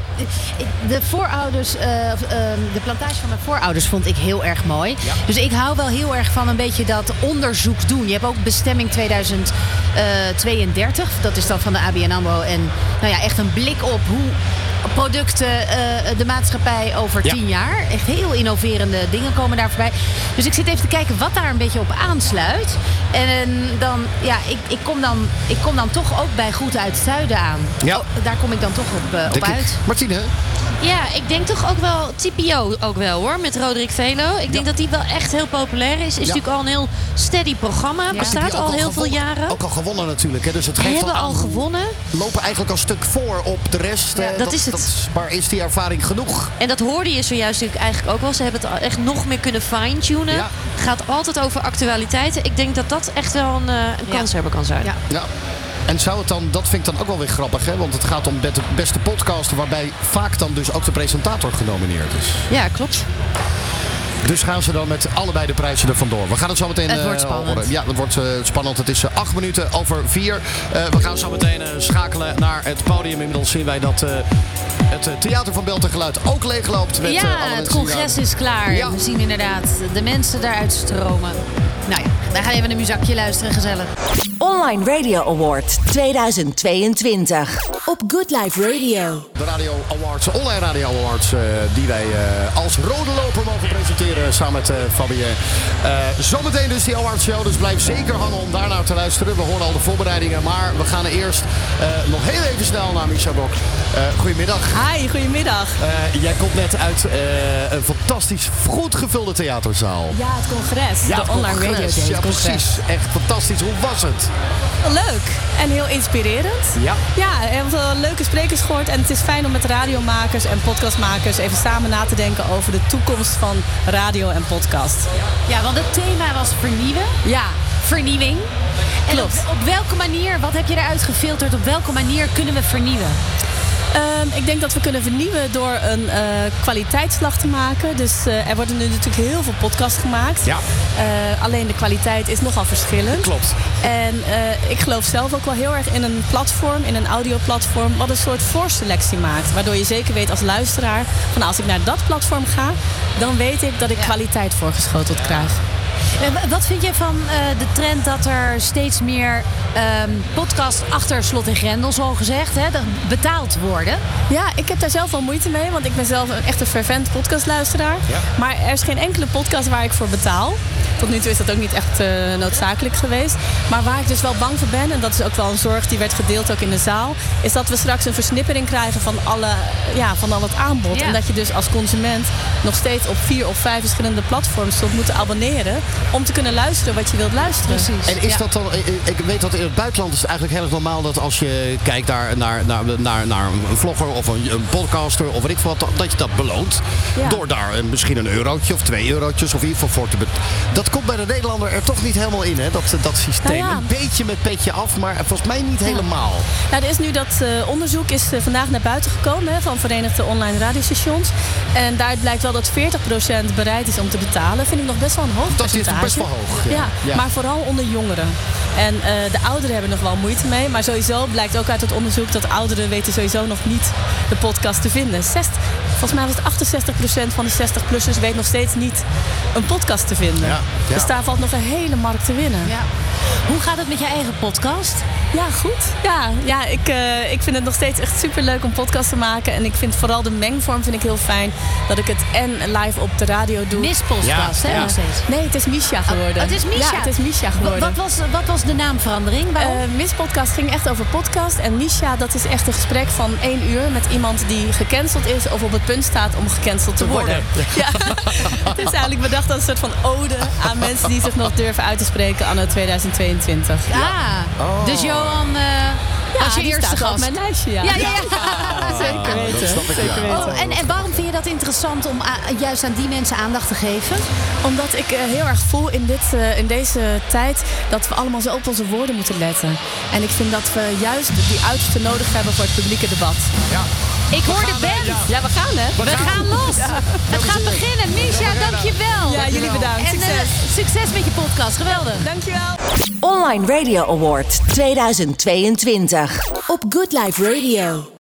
de voorouders, eh, ehm, de plantage van mijn voorouders vond ik heel erg mooi. Dus ik hou wel heel erg van een beetje dat onderzoek doen. Je hebt ook bestemming 2032. Dat is dan van de ABN AMRO. En nou ja, echt een blik op hoe producten eh, de maatschappij over Ja. tien jaar. Echt heel innoverende dingen komen daar voorbij. Dus ik zit even te kijken wat daar een beetje op aansluit. En dan, ja, ik, ik, kom, dan, ik kom dan toch ook bij Goed uit het Zuiden aan. Ja. Oh, daar kom ik dan toch op, eh, op uit. Martine? Ja, ik denk toch ook wel TPO ook wel hoor, met Roderick Velo. Ik denk dat die wel echt heel populair is. Is natuurlijk al een heel steady programma. Bestaat Die ook al heel veel gewonnen- jaren. Ook al gewonnen natuurlijk. Hè? Dus het We geeft hebben al aan- gewonnen. lopen eigenlijk al een stuk voor op de rest. Ja, Eh, dat is het. maar is die ervaring genoeg? En dat hoorde je zojuist natuurlijk eigenlijk ook wel. Ze hebben het echt nog meer kunnen fine-tunen. Ja. Gaat altijd over actualiteiten. Ik denk dat dat echt wel een, eh, een kanshebber kan zijn. Ja. En zou het dan, dat vind ik dan ook wel weer grappig, hè? want het gaat om de beste podcast, waarbij vaak dan dus ook de presentator genomineerd is. Ja, klopt. Dus gaan ze dan met allebei de prijzen er vandoor. We gaan het zo meteen Het wordt eh, spannend. horen. Ja, het wordt eh, spannend. Het is eh, acht minuten over vier. We gaan zo meteen schakelen naar het podium. Inmiddels zien wij dat het Theater van Beeld en Geluid ook leegloopt. Met, ja, het congres is klaar. Ja. We zien inderdaad de mensen daaruit stromen. Nou ja, wij gaan even een muzakje luisteren, gezellig. Online Radio Award 2022 op Good Life Radio. De Radio Awards, online Radio Awards, eh, die wij eh, als rode loper mogen presenteren samen met eh Fabien. Eh, zometeen dus die Awards Show, dus blijf zeker hangen om daarnaar te luisteren. We horen al de voorbereidingen, maar we gaan eerst eh, nog heel even snel naar Micha Blok. Eh, goedemiddag. Hi, goedemiddag. Eh, jij komt net uit eh, een fantastisch goed gevulde theaterzaal. Ja, het congres. Ja, de het online congres. radio day. Ja, precies. Echt fantastisch. Hoe was het? Leuk en heel inspirerend. Ja. Ja, we hebben veel leuke sprekers gehoord. En het is fijn om met radiomakers en podcastmakers even samen na te denken over de toekomst van radio en podcast. Ja, want het thema was vernieuwen. Ja. Vernieuwing. En op, Klopt. op welke manier, wat heb je eruit gefilterd? Op welke manier kunnen we vernieuwen? Ehm, ik denk dat we kunnen vernieuwen door een eh, kwaliteitsslag te maken. Dus eh, er worden nu natuurlijk heel veel podcasts gemaakt. Ja. Eh, alleen de kwaliteit is nogal verschillend. Klopt. En eh, ik geloof zelf ook wel heel erg in een platform, in een audioplatform, wat een soort voorselectie maakt. Waardoor je zeker weet als luisteraar van als ik naar dat platform ga, dan weet ik dat ik kwaliteit voorgeschoteld krijg. Eh, wa- Wat vind je van eh, de trend dat er steeds meer ehm podcasts achter slot en grendel, zo gezegd, hè, dat betaald worden? Ja, ik heb daar zelf wel moeite mee, want ik ben zelf een echte fervent podcastluisteraar. Ja. Maar er is geen enkele podcast waar ik voor betaal. Tot nu toe is dat ook niet echt eh, noodzakelijk geweest. Maar waar ik dus wel bang voor ben, en dat is ook wel een zorg die werd gedeeld ook in de zaal, is dat we straks een versnippering krijgen van, alle, ja, van al het aanbod. Ja. En dat je dus als consument nog steeds op vier of vijf verschillende platforms zult moeten abonneren om te kunnen luisteren wat je wilt luisteren. En is dat dan, ik- weet dat in het buitenland is het eigenlijk heel erg normaal dat als je kijkt naar, naar, naar, naar, naar een vlogger of een, een podcaster of weet ik veel wat, dat je dat beloont. Ja. Door daar eh, misschien een eurotje of twee eurotjes of in ieder geval voor te betalen. Dat komt bij de Nederlander er toch niet helemaal in, hè? Dat, dat systeem. Nou ja. Een beetje met petje af, maar volgens mij niet helemaal. Nou, er is nu dat eh, onderzoek is eh, vandaag naar buiten gekomen hè, van Verenigde Online Radiostations. En daaruit blijkt wel dat 40% bereid is om te betalen. Vind ik nog best wel een hoog Dat is percentage. best wel hoog, ja. Ja, Ja. maar vooral onder jongeren. En eh, de ouderen hebben nog wel moeite mee. Maar sowieso blijkt ook uit het onderzoek dat ouderen weten sowieso nog niet de podcast te vinden. Zest, volgens mij was het 68% van de 60-plussers weet nog steeds niet een podcast te vinden. Ja, ja. Dus daar valt nog een hele markt te winnen. Ja. Hoe gaat het met je eigen podcast? Ja, goed. Ja, ja ik, eh, ik vind het nog steeds echt super leuk om podcast te maken. En ik vind vooral de mengvorm vind ik heel fijn. Dat ik het en live op de radio doe. Miss podcast, hè, nog steeds? Nee, het is Misha geworden. Oh, het is Misha? Ja, het is Misha geworden. Wat was, wat was de naamverandering? Waarom? Eh, Miss Podcast ging echt over podcast. En Misha, dat is echt een gesprek van één uur met iemand die gecanceld is of op het punt staat om gecanceld te, worden. Ja. [laughs] het is eigenlijk bedacht als een soort van ode aan mensen die zich nog durven uit te spreken anno 2022. Ah, dus Johan eh, was je die eerste staat op gast. mijn lijstje, ja. Ja, ja, ja. Zeker weten. dat snap ik, Zeker ja. weten. Oh, en, en waarom vind je dat interessant om a- juist aan die mensen aandacht te geven? Omdat ik eh, heel erg voel in, dit, eh, in deze tijd dat we allemaal zo op onze woorden moeten letten. En ik vind dat we juist die uiterste nodig hebben voor het publieke debat. Ik hoor de band. Ja, we gaan hè? We gaan los. Het gaat beginnen. Misha, dankjewel. Ja, jullie bedankt. En eh, Succes. succes met je podcast. Geweldig. Dankjewel. Online Radio Award 2022 op Good Life Radio.